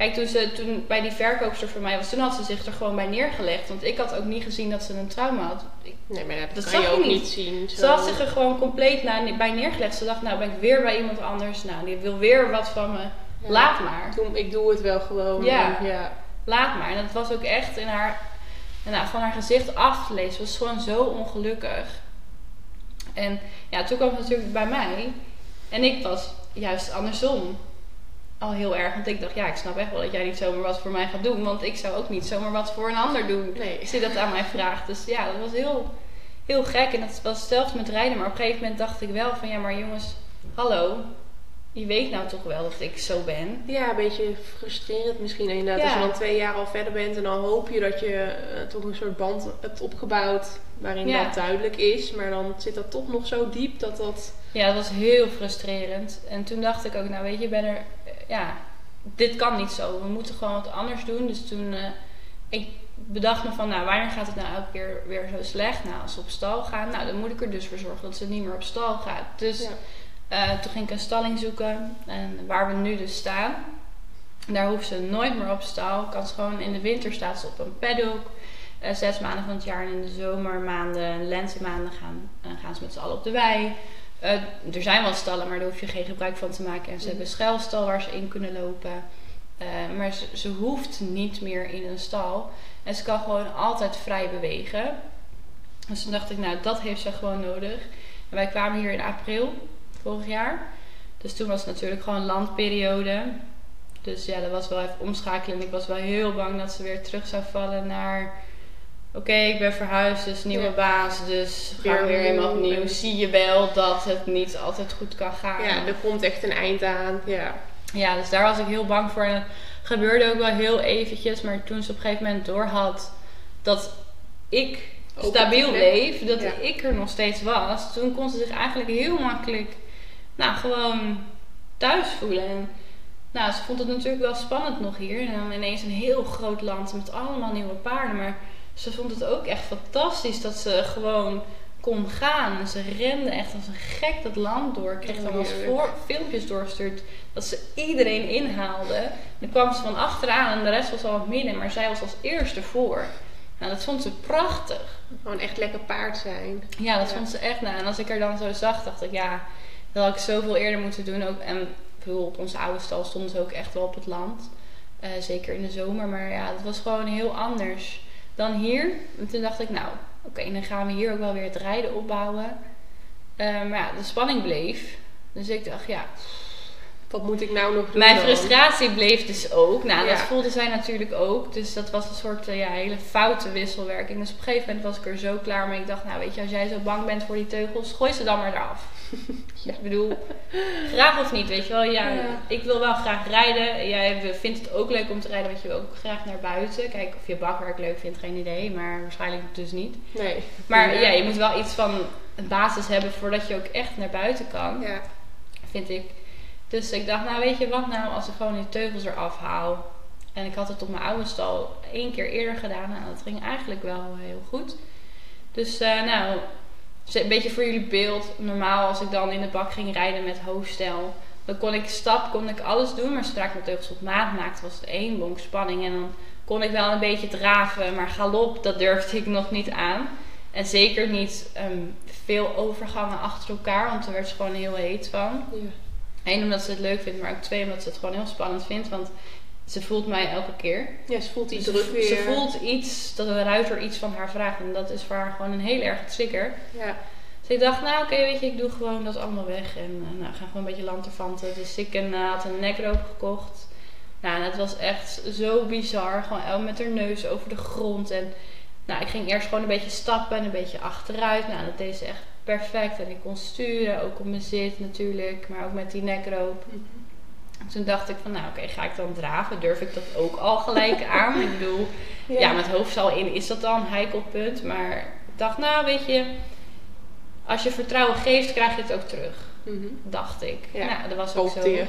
kijk, toen ze toen bij die verkoopster voor mij was, toen had ze zich er gewoon bij neergelegd. Want ik had ook niet gezien dat ze een trauma had. Ik- Nee, maar dat, Dat kan zag je ook niet. zien. Ze had zich er gewoon compleet na- bij neergelegd. Ze dacht, nou ben ik weer bij iemand anders. Nou, die wil weer wat van me. Ja. Laat maar. Doe- ik doe het wel gewoon. Ja. En ja. Laat maar. En dat was ook echt in haar, nou, van haar gezicht af te lezen. Ze was gewoon zo ongelukkig. En ja, toen kwam het natuurlijk bij mij. En ik was juist andersom. Al heel erg. Want ik dacht, ja, ik snap echt wel dat jij niet zomaar wat voor mij gaat doen. Want ik zou ook niet zomaar wat voor een ander doen. Nee. Als je dat aan mij vraagt. Dus ja, dat was heel, heel gek. En dat was hetzelfde met rijden. Maar op een gegeven moment dacht ik wel van, ja, maar jongens, hallo. Je weet nou toch wel dat ik zo ben. Ja, een beetje frustrerend misschien inderdaad. Ja. Als je dan twee jaar al verder bent en dan hoop je dat je eh, toch een soort band hebt opgebouwd waarin Ja. dat duidelijk is. Maar dan zit dat toch nog zo diep dat dat... Ja, dat was heel frustrerend. En toen dacht ik ook, nou weet je, ik ben er, ja, dit kan niet zo. We moeten gewoon wat anders doen. Dus toen, eh, ik bedacht me van, nou wanneer gaat het nou elke keer weer zo slecht? Nou, als ze op stal gaan, nou dan moet ik er dus voor zorgen dat ze niet meer op stal gaat. Dus Ja. eh, toen ging ik een stalling zoeken. En waar we nu dus staan, daar hoeft ze nooit meer op stal. Kan ze gewoon in de winter staat ze op een paddock. Eh, zes maanden van het jaar en in de zomermaanden, lentemaanden gaan, gaan ze met z'n allen op de wei. Eh, er zijn wel stallen, maar daar hoef je geen gebruik van te maken. En ze Mhm. hebben een schuilstal waar ze in kunnen lopen. Eh, maar ze, ze hoeft niet meer in een stal. En ze kan gewoon altijd vrij bewegen. Dus toen dacht ik, nou, dat heeft ze gewoon nodig. En wij kwamen hier in april vorig jaar. Dus toen was het natuurlijk gewoon landperiode. Dus ja, dat was wel even omschakelen. Ik was wel heel bang dat ze weer terug zou vallen naar... Oké, ik ben verhuisd, dus nieuwe Ja. baas. Dus ga Weer weer helemaal opnieuw. opnieuw. Zie je wel dat het niet altijd goed kan gaan. Ja, er komt echt een eind aan. Ja. Ja, dus daar was ik heel bang voor. En het gebeurde ook wel heel eventjes. Maar toen ze op een gegeven moment doorhad dat ik Ook stabiel bleef, dat Ja. ik er nog steeds was, toen kon ze zich eigenlijk heel makkelijk, nou, gewoon thuis voelen. En, nou, ze vond het natuurlijk wel spannend nog hier. En dan ineens een heel groot land met allemaal nieuwe paarden. Maar ze vond het ook echt fantastisch dat ze gewoon kon gaan. En ze rende echt als een gek dat land door. Ik kreeg dan Heerlijk. voor, filmpjes doorgestuurd dat ze iedereen inhaalde. Dan kwam ze van achteraan en de rest was al wat midden. Maar zij was als eerste voor. Nou, dat vond ze prachtig. Gewoon echt lekker paard zijn. Ja, dat Ja. vond ze echt na. En als ik er dan zo zag, dacht ik, ja, dat had ik zoveel eerder moeten doen. Ook, en veel op onze oude stal stonden ze ook echt wel op het land. Eh, zeker in de zomer. Maar ja, dat was gewoon heel anders dan hier. En toen dacht ik, nou, oké, dan gaan we hier ook wel weer het rijden opbouwen. Eh, maar ja, de spanning bleef. Dus ik dacht, ja, Wat moet ik nou nog doen Mijn dan? frustratie bleef dus ook. Nou, dat voelde zij natuurlijk ook. Dus dat was een soort eh, ja, hele foute wisselwerking. Dus op een gegeven moment was ik er zo klaar mee. Ik dacht, nou weet je, als jij zo bang bent voor die teugels, gooi ze dan maar eraf. <laughs> Ja. Ik bedoel, graag of niet, weet je wel. Ja, Ja. Ik wil wel graag rijden. Jij vindt het ook leuk om te rijden, want je wil ook graag naar buiten. Kijk, of je bakwerk leuk vindt, geen idee. Maar waarschijnlijk dus niet. Nee. Maar ja, je moet wel iets van een basis hebben voordat je ook echt naar buiten kan Ja. vind ik. Dus ik dacht, nou weet je wat nou, als ik gewoon die teugels eraf haal. En ik had het op mijn oude stal één keer eerder gedaan. Nou, dat ging eigenlijk wel heel goed. Dus eh, nou, een beetje voor jullie beeld. Normaal als ik dan in de bak ging rijden met hoofdstel. Dan kon ik stap, kon ik alles doen. Maar zodra ik mijn teugels op maat maakte, was het één bonk spanning. En dan kon ik wel een beetje draven. Maar galop, dat durfde ik nog niet aan. En zeker niet ehm, veel overgangen achter elkaar. Want daar werd ze gewoon heel heet van. Ja. Eén, omdat ze het leuk vindt, maar ook twee, omdat ze het gewoon heel spannend vindt. Want ze voelt mij elke keer. Ja, ze voelt druk weer. Ze voelt iets, dat een ruiter iets van haar vraagt. En dat is voor haar gewoon een heel erg trigger. Ja. Dus ik dacht, nou oké, weet je, ik doe gewoon dat allemaal weg. En eh, nou, ga gewoon een beetje lanterfanten. Dus ik een, eh, had een nekroop gekocht. Nou, en het was echt zo bizar. Gewoon met haar neus over de grond. En nou, ik ging eerst gewoon een beetje stappen en een beetje achteruit. Nou, dat deed ze echt perfect. En ik kon sturen, ook op mijn zit natuurlijk. Maar ook met die nekroop. Toen dacht ik van, nou oké, ga ik dan draven? Durf ik dat ook al gelijk <laughs> aan? Ik bedoel, ja, met hoofdstal in is dat dan een heikel punt. Maar ik dacht, nou weet je, als je vertrouwen geeft, krijg je het ook terug. Mhm. Dacht ik. Ja, Nou, dat was ook Hoopte zo. je.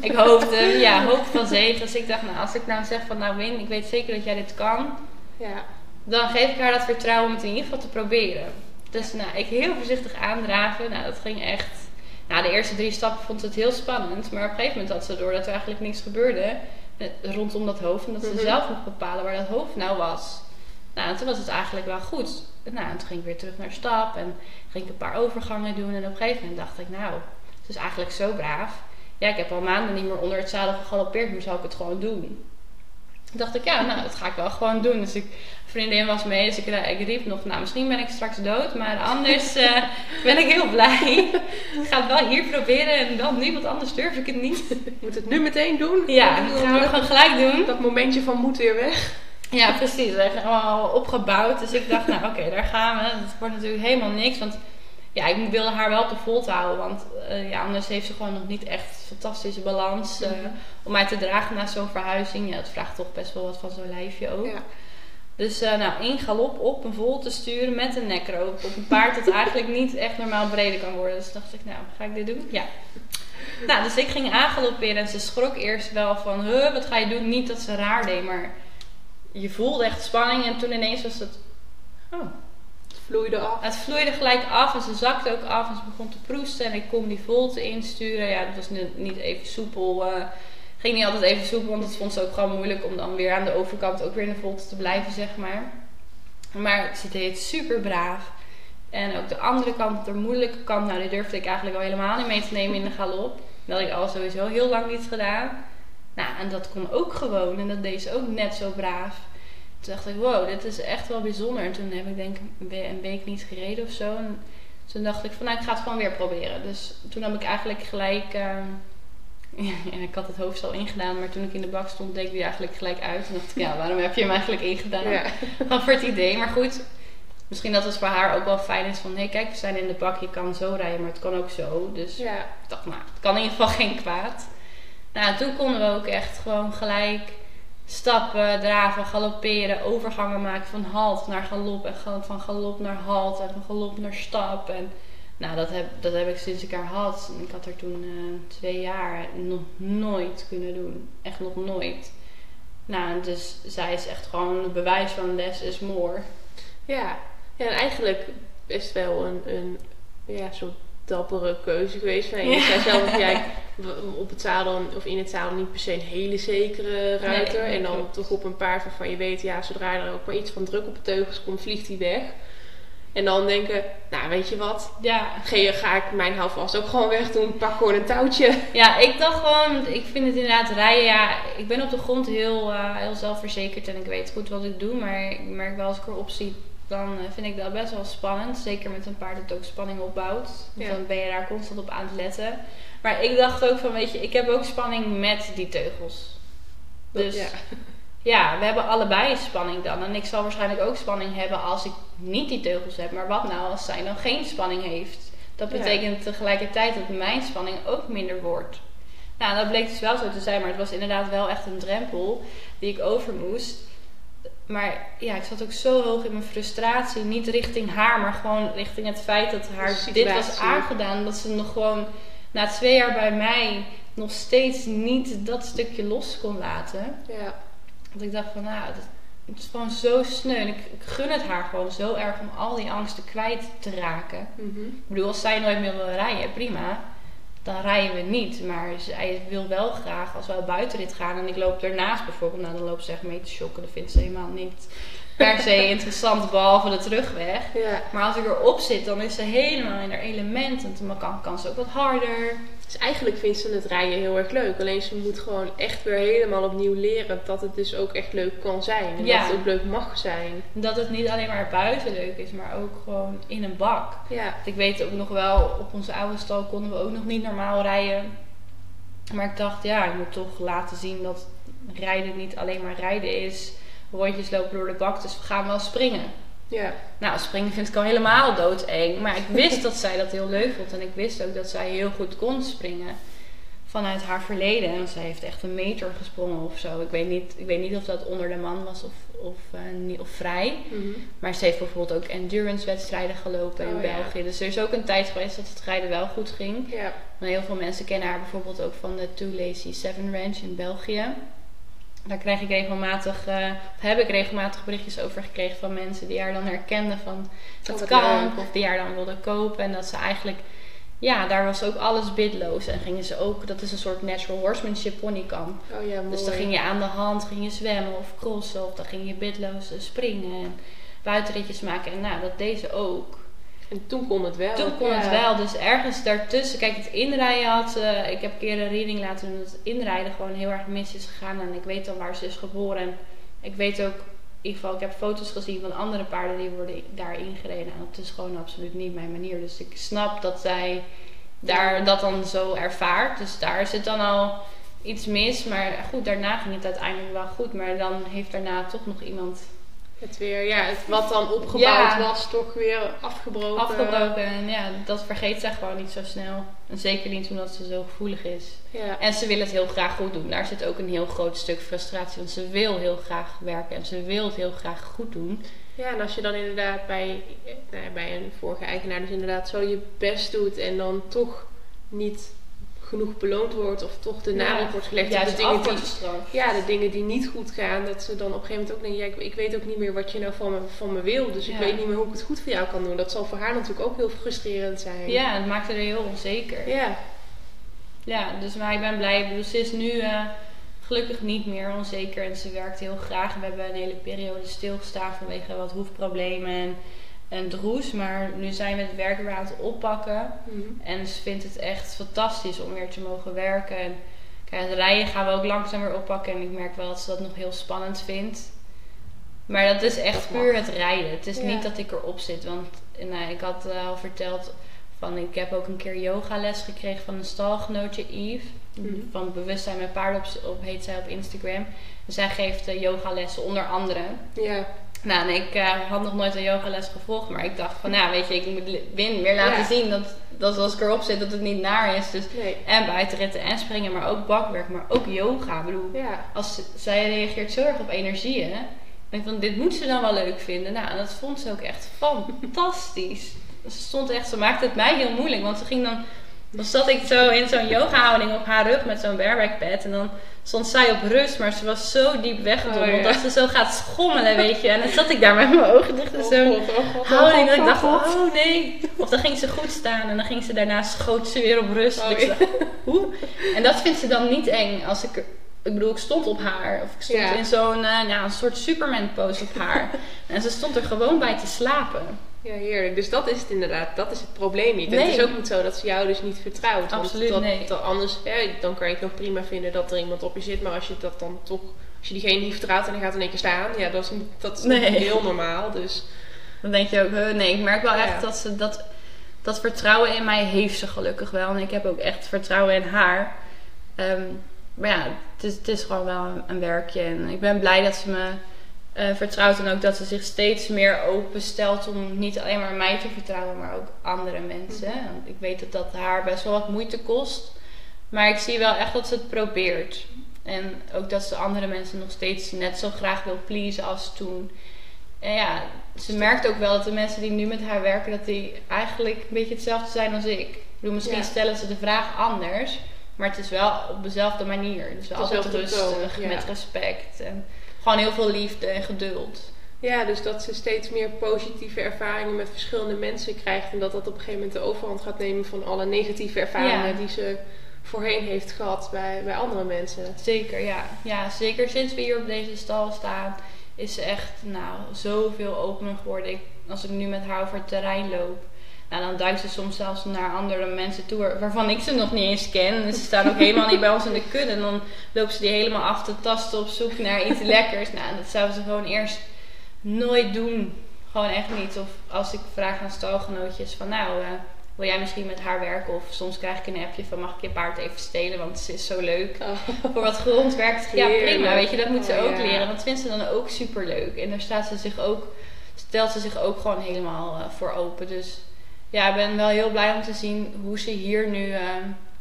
Ik hoopte, <laughs> ja, hoop van zegen. Dus ik dacht, nou, als ik nou zeg van, nou Win, ik weet zeker dat jij dit kan. Ja. Dan geef ik haar dat vertrouwen om het in ieder geval te proberen. Dus nou, ik heel voorzichtig aandraven. Nou, dat ging echt... Nou, de eerste drie stappen vond ze het heel spannend. Maar op een gegeven moment had ze door dat er eigenlijk niks gebeurde rondom dat hoofd. En dat ze Mhm. zelf mocht bepalen waar dat hoofd nou was. Nou, en toen was het eigenlijk wel goed. Nou, en toen ging ik weer terug naar stap. En ging ik een paar overgangen doen. En op een gegeven moment dacht ik, nou, het is eigenlijk zo braaf. Ja, ik heb al maanden niet meer onder het zadel gegalopeerd. Maar zou ik het gewoon doen? Toen dacht ik, ja, nou, dat ga ik wel gewoon doen. Dus ik, vriendin was mee, dus ik, ik riep nog, nou, misschien ben ik straks dood, maar anders eh, <laughs> ben ik heel blij. <laughs> ik ga het wel hier proberen en dan nu, want anders durf ik het niet. Moet het nu meteen doen? Ja, dat gaan we gewoon gelijk doen. Dat momentje van moet weer weg. Ja, precies. We hebben allemaal opgebouwd. Dus ik dacht, nou oké, daar gaan we. Het wordt natuurlijk helemaal niks, want ja, ik wilde haar wel op de volte houden. Want eh, ja, anders heeft ze gewoon nog niet echt fantastische balans eh, Mhm. om mij te dragen na zo'n verhuizing. Ja, dat vraagt toch best wel wat van zo'n lijfje ook. Ja. Dus eh, nou, in galop op een vol te sturen met een nekroop. Op een paard dat <laughs> eigenlijk niet echt normaal breder kan worden. Dus dacht ik, nou, ga ik dit doen? Ja. Nou, dus ik ging aangalopperen en ze schrok eerst wel van, huh, wat ga je doen? Niet dat ze raar deed, maar je voelde echt spanning. En toen ineens was het, oh, Het vloeide af. het vloeide gelijk af en ze zakte ook af en ze begon te proesten. En ik kon die volte insturen. Ja, dat was niet even soepel. eh, ging niet altijd even soepel, want dat vond ze ook gewoon moeilijk om dan weer aan de overkant ook weer in de volte te blijven, zeg maar. Maar ze deed het super braaf. En ook de andere kant, de moeilijke kant, nou die durfde ik eigenlijk al helemaal niet mee te nemen in de galop. Dat had ik al sowieso heel lang niet gedaan. Nou, en dat kon ook gewoon. En dat deed ze ook net zo braaf. Toen dacht ik, wow, dit is echt wel bijzonder. En toen heb ik denk ik een we- een week niet gereden of zo. En toen dacht ik van, nou, ik ga het gewoon weer proberen. Dus toen heb ik eigenlijk gelijk... <laughs> ja, ik had het hoofd al ingedaan, maar toen ik in de bak stond, deed ik die eigenlijk gelijk uit. En dacht ik, ja, waarom heb je hem eigenlijk ingedaan? Ja. <laughs> Voor het idee. Maar goed, misschien dat het voor haar ook wel fijn is van... Hé, kijk, we zijn in de bak, je kan zo rijden, maar het kan ook zo. Dus Ja. ik dacht, nou, het kan in ieder geval geen kwaad. Nou, toen konden we ook echt gewoon gelijk stappen, draven, galopperen, overgangen maken van halt naar galop en van galop naar halt en van galop naar stap. En nou, dat heb, dat heb ik sinds ik haar had. Ik had haar toen eh, twee jaar nog nooit kunnen doen. Echt nog nooit. Nou, dus zij is echt gewoon het bewijs van less is more. Ja. ja, en eigenlijk is het wel een, een ja, soort dappere keuze geweest. Van, je Ja. zei zelf dat jij <laughs> op het zadel of in het zadel niet per se een hele zekere ruiter. Nee, en dan klopt. toch op een paard waarvan je weet, ja, zodra er ook maar iets van druk op de teugels komt, vliegt hij weg. En dan denken, nou weet je wat, Ja, Ga, ga ik mijn houvast ook gewoon weg doen, pak gewoon een touwtje. Ja, ik dacht gewoon, ik vind het inderdaad rijden, ja, ik ben op de grond heel, eh, heel zelfverzekerd en ik weet goed wat ik doe, maar ik merk wel als ik erop zie, dan eh, vind ik dat best wel spannend. Zeker met een paard dat ook spanning opbouwt. Ja. dan ben je daar constant op aan het letten. Maar ik dacht ook van, weet je, ik heb ook spanning met die teugels. Dus ja. <laughs> ja, we hebben allebei spanning dan. En ik zal waarschijnlijk ook spanning hebben als ik niet die teugels heb. Maar wat nou als zij dan geen spanning heeft? Dat Ja. betekent tegelijkertijd dat mijn spanning ook minder wordt. Nou, dat bleek dus wel zo te zijn, maar het was inderdaad wel echt een drempel die ik over moest. Maar ja, ik zat ook zo hoog in mijn frustratie. Niet richting haar, maar gewoon richting het feit dat haar dit was aangedaan. Dat ze nog gewoon na twee jaar bij mij nog steeds niet dat stukje los kon laten. ja. Dat ik dacht van, nou, dat, het is gewoon zo sneu. En ik, ik gun het haar gewoon zo erg om al die angsten kwijt te raken. Mhm. Ik bedoel, als zij nooit meer wil rijden, prima. Dan rijden we niet. Maar zij wil wel graag, als we op buitenrit gaan en ik loop ernaast bijvoorbeeld, nou dan loopt ze echt mee te shocken. Dat vindt ze helemaal niet per se <laughs> interessant, behalve de terugweg. ja. Maar als ik erop zit, dan is ze helemaal in haar element. En dan kan, kan ze ook wat harder. Dus eigenlijk vindt ze het rijden heel erg leuk. Alleen ze moet gewoon echt weer helemaal opnieuw leren dat het dus ook echt leuk kan zijn. En Ja. dat het ook leuk mag zijn. Dat het niet alleen maar buiten leuk is, maar ook gewoon in een bak. Ja. Ik weet ook nog wel, op onze oude stal konden we ook nog niet normaal rijden. Maar ik dacht, ja, ik moet toch laten zien dat rijden niet alleen maar rijden is. Rondjes lopen door de bak, dus we gaan wel springen. Ja. Nou, springen vind ik al helemaal doodeng. Maar ik wist dat zij dat heel leuk vond. En ik wist ook dat zij heel goed kon springen. Vanuit haar verleden. En zij heeft echt een meter gesprongen of zo. Ik weet niet, ik weet niet of dat onder de man was of, of, eh, of vrij. Mhm. Maar ze heeft bijvoorbeeld ook endurance wedstrijden gelopen in Oh, ja. België. Dus er is ook een tijd geweest dat het rijden wel goed ging. Ja. Maar heel veel mensen kennen haar bijvoorbeeld ook van de Too Lazy Seven Ranch in België. Daar krijg ik regelmatig, eh, of heb ik regelmatig berichtjes over gekregen van mensen die haar dan herkenden van het Oh, wat kamp. leuk. Of die haar dan wilden kopen. En dat ze eigenlijk, ja, daar was ook alles bidloos. En gingen ze ook, dat is een soort natural horsemanship ponykamp. Oh ja, mooi. Dus dan ging je aan de hand, ging je zwemmen of crossen. Of dan ging je bidloos eh, springen en buitenritjes maken. En nou, dat deed ze ook. En toen kon het wel. Toen kon Ja. het wel. Dus ergens daartussen, kijk, het inrijden had. eh, ik heb een keer een reading laten doen dat het inrijden gewoon heel erg mis is gegaan. En ik weet dan waar ze is geboren. En ik weet ook, in ieder geval, ik heb foto's gezien van andere paarden die worden daar ingereden. En dat is gewoon absoluut niet mijn manier. Dus ik snap dat zij daar dat dan zo ervaart. Dus daar zit dan al iets mis. Maar goed, daarna ging het uiteindelijk wel goed. Maar dan heeft daarna toch nog iemand Het weer, ja, het, wat dan opgebouwd Ja. was, toch weer afgebroken. afgebroken. En ja, dat vergeet zij gewoon niet zo snel. En zeker niet omdat ze zo gevoelig is. Ja. En ze wil het heel graag goed doen. Daar zit ook een heel groot stuk frustratie. Want ze wil heel graag werken en ze wil het heel graag goed doen. ja, en als je dan inderdaad bij, eh, nou ja, bij een vorige eigenaar dus inderdaad zo je best doet en dan toch niet genoeg beloond wordt of toch de nadruk wordt gelegd op de dingen die ja, de dingen die niet goed gaan, dat ze dan op een gegeven moment ook denken, ja, ik, ik weet ook niet meer wat je nou van me, van me wil, dus ik Ja. weet niet meer hoe ik het goed voor jou kan doen. Dat zal voor haar natuurlijk ook heel frustrerend zijn. Ja, het maakte haar heel onzeker. Ja, Ja, dus maar ik ben blij. Bedoel, ze is nu eh, gelukkig niet meer onzeker en ze werkt heel graag. We hebben een hele periode stilgestaan vanwege wat hoefproblemen en, en droes. Maar nu zijn we het werk weer aan het oppakken. Mhm. En ze vindt het echt fantastisch om weer te mogen werken. En kijk, het rijden gaan we ook langzaam weer oppakken. En ik merk wel dat ze dat nog heel spannend vindt. Maar dat is echt Dat puur het rijden. Het is Ja. niet dat ik erop zit. Want nou, ik had eh, al verteld van ik heb ook een keer yogales gekregen van een stalgenootje Yves. Mhm. Van Bewustzijn met paarden op, op heet zij op Instagram. En zij geeft uh, yogalessen onder andere. ja, Nou, en ik eh, had nog nooit een yogales gevolgd, maar ik dacht van, nou, weet je, ik moet Win weer laten Ja. zien dat, dat als ik erop zit, dat het niet naar is. Dus nee. en buitenritten en springen, maar ook bakwerk, maar ook yoga. Ik bedoel, Ja, als zij reageert zo erg op energieën, denk ik van, dit moet ze dan wel leuk vinden. Nou, en dat vond ze ook echt fantastisch. Ze stond echt, ze maakte het mij heel moeilijk, want ze ging dan, dan zat ik zo in zo'n yoga houding op haar rug met zo'n bareback pad en dan stond zij op rust, maar ze was zo diep weggedommeld Oh, ja. dat ze zo gaat schommelen, weet je. En dan zat ik daar met mijn ogen dicht en zo god, god, oh houding dat god, ik dacht, oh oh nee. Of dan ging ze goed staan en dan ging ze daarna schoot ze weer op rust. Oh, dacht, hoe? En dat vindt ze dan niet eng als ik ik bedoel, ik stond op haar. Of ik stond Ja. in zo'n eh, ja, een soort Superman pose op haar. <laughs> en ze stond er gewoon bij te slapen. Ja, heerlijk. Dus dat is het inderdaad. Dat is het probleem niet. En het is ook niet zo dat ze jou dus niet vertrouwt. Want Absoluut, dat, nee. dat anders, hè, dan kan je het nog prima vinden dat er iemand op je zit. Maar als je dat dan toch, als je diegene niet vertrouwt en hij gaat in één keer staan. Ja, dat is, dat is Nee. heel normaal. Dus Dan denk je ook, nee, ik merk wel echt dat ze dat, dat vertrouwen in mij heeft ze gelukkig wel. En ik heb ook echt vertrouwen in haar. Ehm, maar ja, het is, het is gewoon wel een werkje. En ik ben blij dat ze me eh, vertrouwt. En ook dat ze zich steeds meer openstelt om niet alleen maar mij te vertrouwen, maar ook andere mensen. Want ik weet dat dat haar best wel wat moeite kost. Maar ik zie wel echt dat ze het probeert. En ook dat ze andere mensen nog steeds net zo graag wil pleasen als toen. En ja, ze merkt ook wel dat de mensen die nu met haar werken, dat die eigenlijk een beetje hetzelfde zijn als ik. Ik bedoel, misschien Ja. stellen ze de vraag anders, maar het is wel op dezelfde manier. Dus wel altijd rustig, ja. met respect. En gewoon heel veel liefde en geduld. Ja, dus dat ze steeds meer positieve ervaringen met verschillende mensen krijgt. En dat dat op een gegeven moment de overhand gaat nemen van alle negatieve ervaringen Ja. die ze voorheen heeft gehad bij, bij andere mensen. Zeker, ja. Ja, zeker sinds we hier op deze stal staan, is ze echt nou, zoveel opener geworden. Ik, als ik nu met haar over het terrein loop, nou, dan duikt ze soms zelfs naar andere mensen toe waar- waarvan ik ze nog niet eens ken. En ze staan ook helemaal niet bij ons in de kudde. En dan loopt ze die helemaal af te tasten op zoek naar iets lekkers. Nou, dat zou ze gewoon eerst nooit doen. Gewoon echt niet. Of als ik vraag aan stalgenootjes van nou, eh, wil jij misschien met haar werken? Of soms krijg ik een appje van mag ik je paard even stelen, want ze is zo leuk voor wat grond werkt. <laughs> Ja, prima. Weet je, dat moet ze Oh, ook ja. leren. Dat vindt ze dan ook super leuk. En daar staat ze zich ook, stelt ze zich ook gewoon helemaal eh, voor open. Dus ja, ik ben wel heel blij om te zien hoe ze hier nu eh,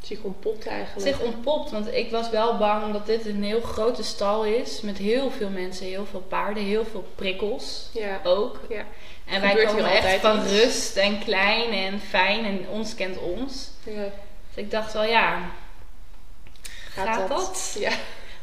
Zich ontpopt eigenlijk. zich ontpopt. Want ik was wel bang omdat dit een heel grote stal is. Met heel veel mensen, heel veel paarden, heel veel prikkels Ja. ook. Ja. En wij komen echt van iets. rust en klein en fijn en ons kent ons. ja. Dus ik dacht wel, ja, gaat, dat? Ja.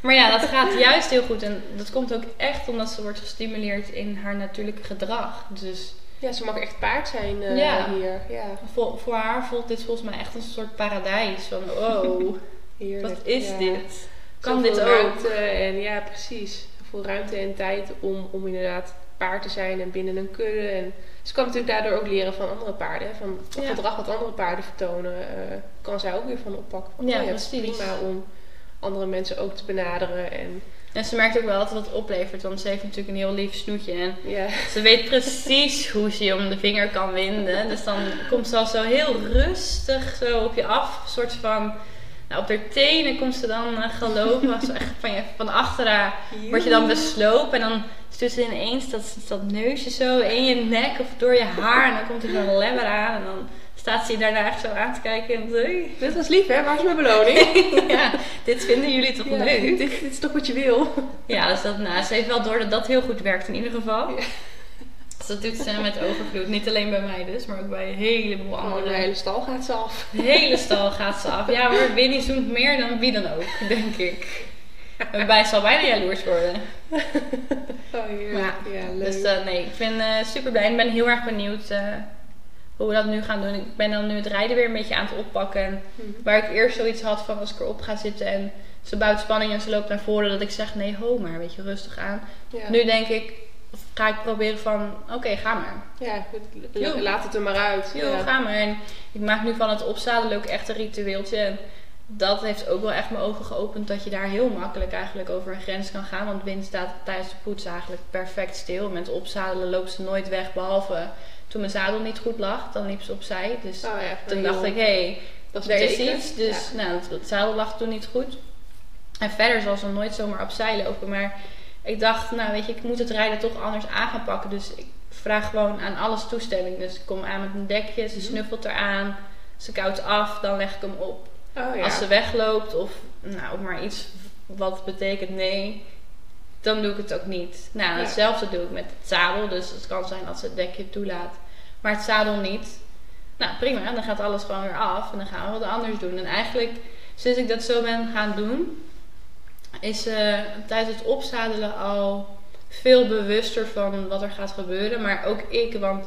Maar ja, dat gaat <laughs> juist heel goed. En dat komt ook echt omdat ze wordt gestimuleerd in haar natuurlijke gedrag. Dus ja, ze mag echt paard zijn eh, Ja. hier. Ja, voor, voor haar voelt dit volgens mij echt een soort paradijs. Van, oh, <laughs> heerlijk. wat is Ja. dit? Kan Zoveel dit ook? ruimte en ja, precies. Zoveel ruimte en tijd om, om inderdaad paard te zijn en binnen een kudde. En ze kan natuurlijk daardoor ook leren van andere paarden. hè. Van het Ja. gedrag wat andere paarden vertonen, eh, kan zij ook weer van oppakken. Van, Ja, oh precies. prima om andere mensen ook te benaderen. En En ze merkt ook wel dat het oplevert. Want ze heeft natuurlijk een heel lief snoetje. En ja, ze weet precies <laughs> hoe ze je om de vinger kan winden. Dus dan komt ze al zo heel rustig zo op je af. Een soort van... Nou, op haar tenen komt ze dan gelopen. Zo echt van, je, van achteren word je dan beslopen. En dan stuurt ze ineens dat, dat neusje zo in je nek of door je haar. En dan komt er zo'n lemmer aan. En dan staat ze je daarna echt zo aan te kijken. En hey, dit was lief hè, waar is mijn beloning? <laughs> ja, dit vinden jullie toch Ja, leuk? dit, dit is toch wat je wil? Ja, dus dat, nou, ze heeft wel door dat dat heel goed werkt in ieder geval. Ja. Dus dat doet ze met overvloed. Niet alleen bij mij dus, maar ook bij een heleboel Oh, de anderen. hele stal gaat ze af. De hele stal gaat ze af. Ja, maar Winnie zoent meer dan wie dan ook, denk ik. En Wij zal bijna jaloers worden. Oh, heerlijk. Ja, leuk. Dus nee, ik ben eh, super blij en ben heel erg benieuwd eh, hoe we dat nu gaan doen. Ik ben dan nu het rijden weer een beetje aan het oppakken. En Mhm. waar ik eerst zoiets had van als ik erop ga zitten en ze bouwt spanning en ze loopt naar voren, dat ik zeg nee, ho maar, weet je, rustig aan. ja. Nu denk ik, of ga ik proberen van, oké, ga maar. ja, goed. Laat het er maar uit. Jo, ja. ga maar. En ik maak nu van het opzadelen ook echt een ritueeltje. En dat heeft ook wel echt mijn ogen geopend dat je daar heel makkelijk eigenlijk over een grens kan gaan. Want Win staat tijdens de poets eigenlijk perfect stil. Met opzadelen loopt ze nooit weg, behalve toen mijn zadel niet goed lag. Dan liep ze opzij. Dus Oh, ja, toen dacht joh, ik, hé, hey, dat er is iets. Dus nou, het, het zadel lag toen niet goed. En verder zal ze nooit zomaar opzij lopen. Maar ik dacht, nou weet je, ik moet het rijden toch anders aan gaan pakken. Dus ik vraag gewoon aan alles toestemming. Dus ik kom aan met een dekje, ze Mhm. snuffelt eraan. Ze koudt af, dan leg ik hem op. Oh ja. Als ze wegloopt of nou, maar iets wat betekent nee, dan doe ik het ook niet. Nou, hetzelfde doe ik met het zadel. Dus het kan zijn dat ze het dekje toelaat, maar het zadel niet. Nou, prima. Dan gaat alles gewoon weer af en dan gaan we wat anders doen. En eigenlijk, sinds ik dat zo ben gaan doen, is eh tijdens het opzadelen al veel bewuster van wat er gaat gebeuren. Maar ook ik, want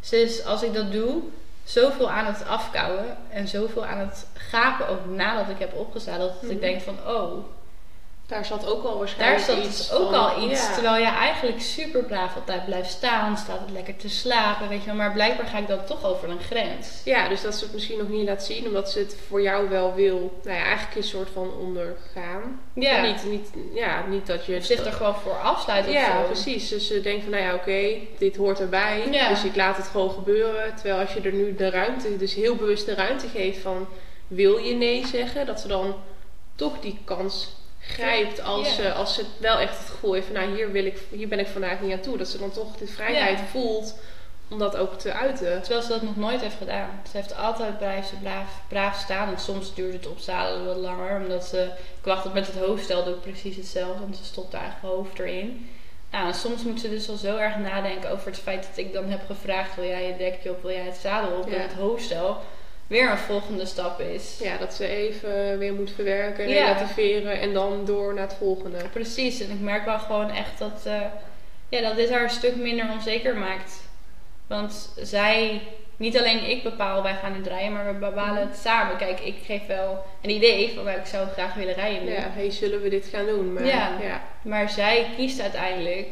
sinds als ik dat doe, zoveel aan het afkouwen en zoveel aan het gapen ook nadat ik heb opgezadeld. Dat Mhm. ik denk van, oh, Daar zat ook al Daar waarschijnlijk zat iets ook van- al iets. Ja. Terwijl je eigenlijk super braaf altijd blijft staan. Staat het lekker te slapen, weet je wel. Maar blijkbaar ga ik dan toch over een grens. Ja, dus dat ze het misschien nog niet laat zien, omdat ze het voor jou wel wil, nou ja, eigenlijk een soort van ondergaan. Ja. Niet, niet, ja, niet dat je... Of zich er gewoon voor afsluit of Ja, zo. precies. Dus ze denkt van, nou ja, oké, dit hoort erbij. Ja. Dus ik laat het gewoon gebeuren. Terwijl als je er nu de ruimte, dus heel bewust de ruimte geeft van, wil je nee zeggen? Dat ze dan toch die kans grijpt als, ze, als ze wel echt het gevoel heeft van, nou hier, wil ik, hier ben ik vandaag niet aan toe. Dat ze dan toch de vrijheid voelt om dat ook te uiten. Terwijl ze dat nog nooit heeft gedaan. Ze heeft altijd blijft ze braaf, braaf staan. En soms duurt het opzadelen wat langer. Omdat ze... Ik wacht met het hoofdstel doe ik precies hetzelfde. Want ze stopt haar hoofd erin. Nou, en soms moet ze dus al zo erg nadenken over het feit dat ik dan heb gevraagd... Wil jij je dekje op, wil jij het zadel op? Ja. En het hoofdstel weer een volgende stap is. Ja, dat ze even weer moet verwerken, Ja. relativeren en dan door naar het volgende. Precies. En ik merk wel gewoon echt dat, eh, ja, dat dit haar een stuk minder onzeker maakt. Want zij, niet alleen ik bepaal, wij gaan nu rijden, maar we bepalen het samen. Kijk, ik geef wel een idee van waar ik zou graag willen rijden nu. Ja, hey, zullen we dit gaan doen? Maar, Ja. ja. Maar zij kiest uiteindelijk,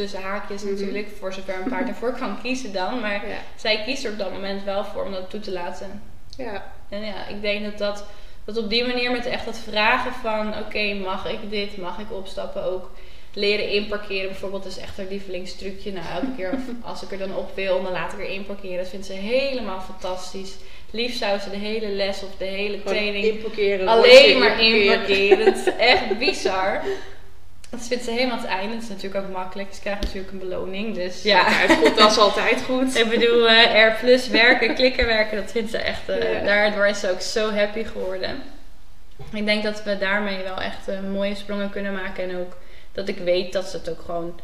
tussen haakjes Mhm. natuurlijk, voor zover een paard ervoor kan kiezen dan. Maar Ja. zij kiest er op dat moment wel voor om dat toe te laten. Ja. En ja, ik denk dat dat, dat op die manier met echt het vragen van... Oké, mag ik dit? Mag ik opstappen? Ook leren inparkeren bijvoorbeeld is echt haar lievelingstrucje. Nou, elke keer <laughs> als ik er dan op wil, dan laat ik er inparkeren. Dat vindt ze helemaal fantastisch. Liefst zou ze de hele les of de hele training alleen maar inparkeren. Het is <laughs> echt bizar. Dat vindt ze helemaal het einde. Het is natuurlijk ook makkelijk. Ze krijgt natuurlijk een beloning. Dus Ja, ja. het dat is altijd goed. Ik bedoel, eh R plus werken, klikken werken, dat vindt ze echt. eh, Ja. Daardoor is ze ook zo happy geworden. Ik denk dat we daarmee wel echt eh, mooie sprongen kunnen maken. En ook dat ik weet dat ze het ook gewoon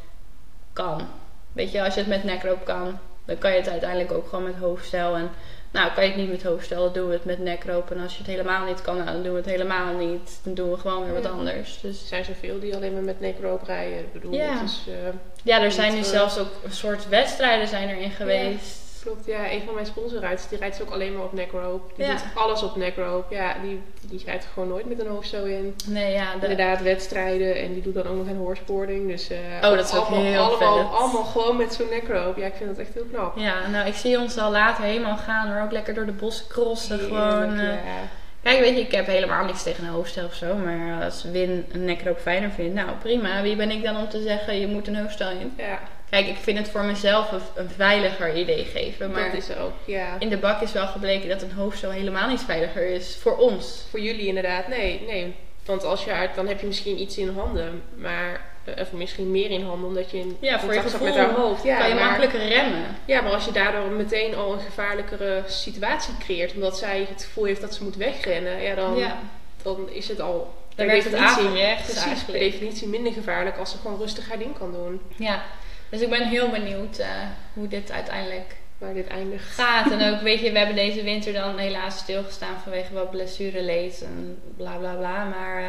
kan. Weet je, als je het met nekroop kan, dan kan je het uiteindelijk ook gewoon met hoofdstel. En nou, kan je het niet met hoofdstel, dan doen we het met nekroop. En als je het helemaal niet kan, nou, dan doen we het helemaal niet. Dan doen we gewoon weer wat Ja. anders. Dus Er zijn zoveel die alleen maar met necroop rijden. Ik bedoel, Ja. het is, eh, ja, er zijn nu eh, zelfs ook een soort wedstrijden zijn erin geweest. Klopt. Ja, een van mijn sponsorruiters, die rijdt ook alleen maar op necroop. Die Ja. doet alles op necroop. Ja, die, die rijdt er gewoon nooit met een hoofdstel in. Nee, ja, de, Inderdaad, wedstrijden. En die doet dan ook nog een horseboarding. Dus eh, Oh, dat is ook allemaal, heel allemaal, allemaal gewoon met zo'n necroop. Ja, ik vind dat echt heel knap. Ja, nou, ik zie ons al later helemaal gaan. Maar ook lekker door de bossen crossen. Gewoon. Heerlijk, eh. ja. Kijk, weet je, ik heb helemaal niks tegen een hoofdstel of zo. Maar als Win een nekroop fijner vindt, nou prima. Wie ben ik dan om te zeggen, je moet een hoofdstel in? ja, Kijk, ik vind het voor mezelf een, een veiliger idee geven. Maar dat is ook, ja. in de bak is wel gebleken dat een hoofdstel helemaal niet veiliger is. Voor ons. Voor jullie inderdaad, nee, nee. Want als je uit, dan heb je misschien iets in handen, maar eh, of misschien meer in handen omdat je in Ja, voor je gevoel met haar hoofd. Ja, kan je maar, makkelijker remmen. Ja, maar als je daardoor meteen al een gevaarlijkere situatie creëert, omdat zij het gevoel heeft dat ze moet wegrennen, ja, dan, ja, dan is het al dan per werkt het definitie- averechts precies, per definitie minder gevaarlijk als ze gewoon rustig haar ding kan doen. Ja, dus ik ben heel benieuwd eh, hoe dit uiteindelijk Waar dit eindigt. gaat. En ook, <laughs> weet je, we hebben deze winter dan helaas stilgestaan vanwege wat blessureleed en bla bla bla. Maar eh,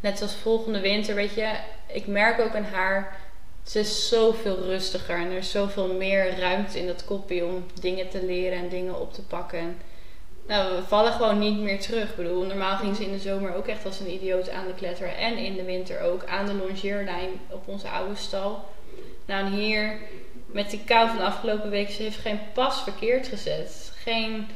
net zoals volgende winter, weet je, ik merk ook aan haar, ze is zoveel rustiger en er is zoveel meer ruimte in dat kopje om dingen te leren en dingen op te pakken. En, nou, we vallen gewoon niet meer terug. Ik bedoel, normaal ging ze in de zomer ook echt als een idioot aan de kletter. En in de winter ook aan de longeerlijn op onze oude stal. Nou, en hier met die kou van de afgelopen week, ze heeft geen pas verkeerd gezet. Geen,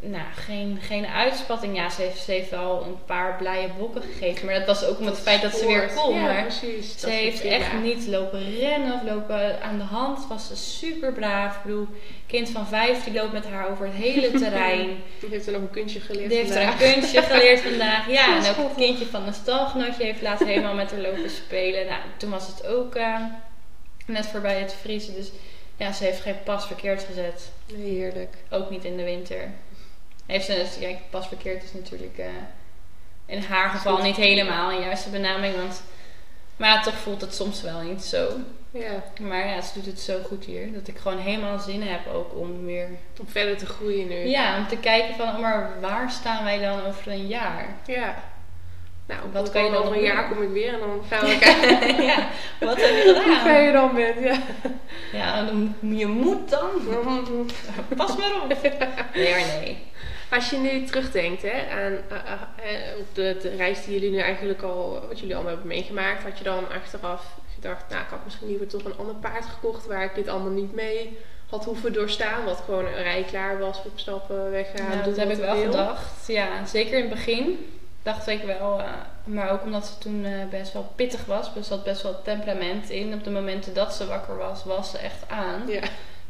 nou, geen, geen uitspatting. Ja, ze heeft, ze heeft wel een paar blije bokken gegeven. Maar dat was ook om het feit dat ze weer kon. Ja, maar precies. ze heeft echt niet lopen rennen of lopen aan de hand. Was ze super braaf. Ik bedoel, kind van vijf die loopt met haar over het hele <laughs> terrein. Die heeft er nog een kunstje geleerd Die heeft er een kunstje geleerd vandaag. Ja, <laughs> en ook het kindje van een stalgenootje heeft laatst helemaal met haar lopen spelen. Nou, toen was het ook eh, net voorbij het vriezen. Dus ja, ze heeft geen pas verkeerd gezet. Heerlijk. Ook niet in de winter. Heeft ze, dus, kijk, pas verkeerd is natuurlijk eh, in haar geval niet helemaal een juiste benaming. Want, maar ja, toch voelt het soms wel niet zo. Ja, Maar ja, ze doet het zo goed hier. Dat ik gewoon helemaal zin heb ook om weer... om verder te groeien nu. Ja, om te kijken van, oh, maar waar staan wij dan over een jaar? Ja. Nou, Wat kan je dan over een jaar kom ik weer en dan gaan we <laughs> kijken ja, wat heb je <laughs> hoe ver gedaan? je dan bent. Ja. Ja, dan, je moet dan. <laughs> Pas maar op. Nee, nee. Als je nu terugdenkt hè, aan uh, uh, op de, de, reis die jullie nu eigenlijk al, wat jullie allemaal hebben meegemaakt, had je dan achteraf gedacht, nou ik had misschien liever toch een ander paard gekocht waar ik dit allemaal niet mee had hoeven doorstaan, wat gewoon een rij klaar was, opstappen, weggaan. Nou, dat heb ik wel gedacht. Ja, zeker in het begin dacht ik wel, uh, maar ook omdat ze toen best wel pittig was, dus zat best wel temperament in. Op de momenten dat ze wakker was, was ze echt aan. Ja.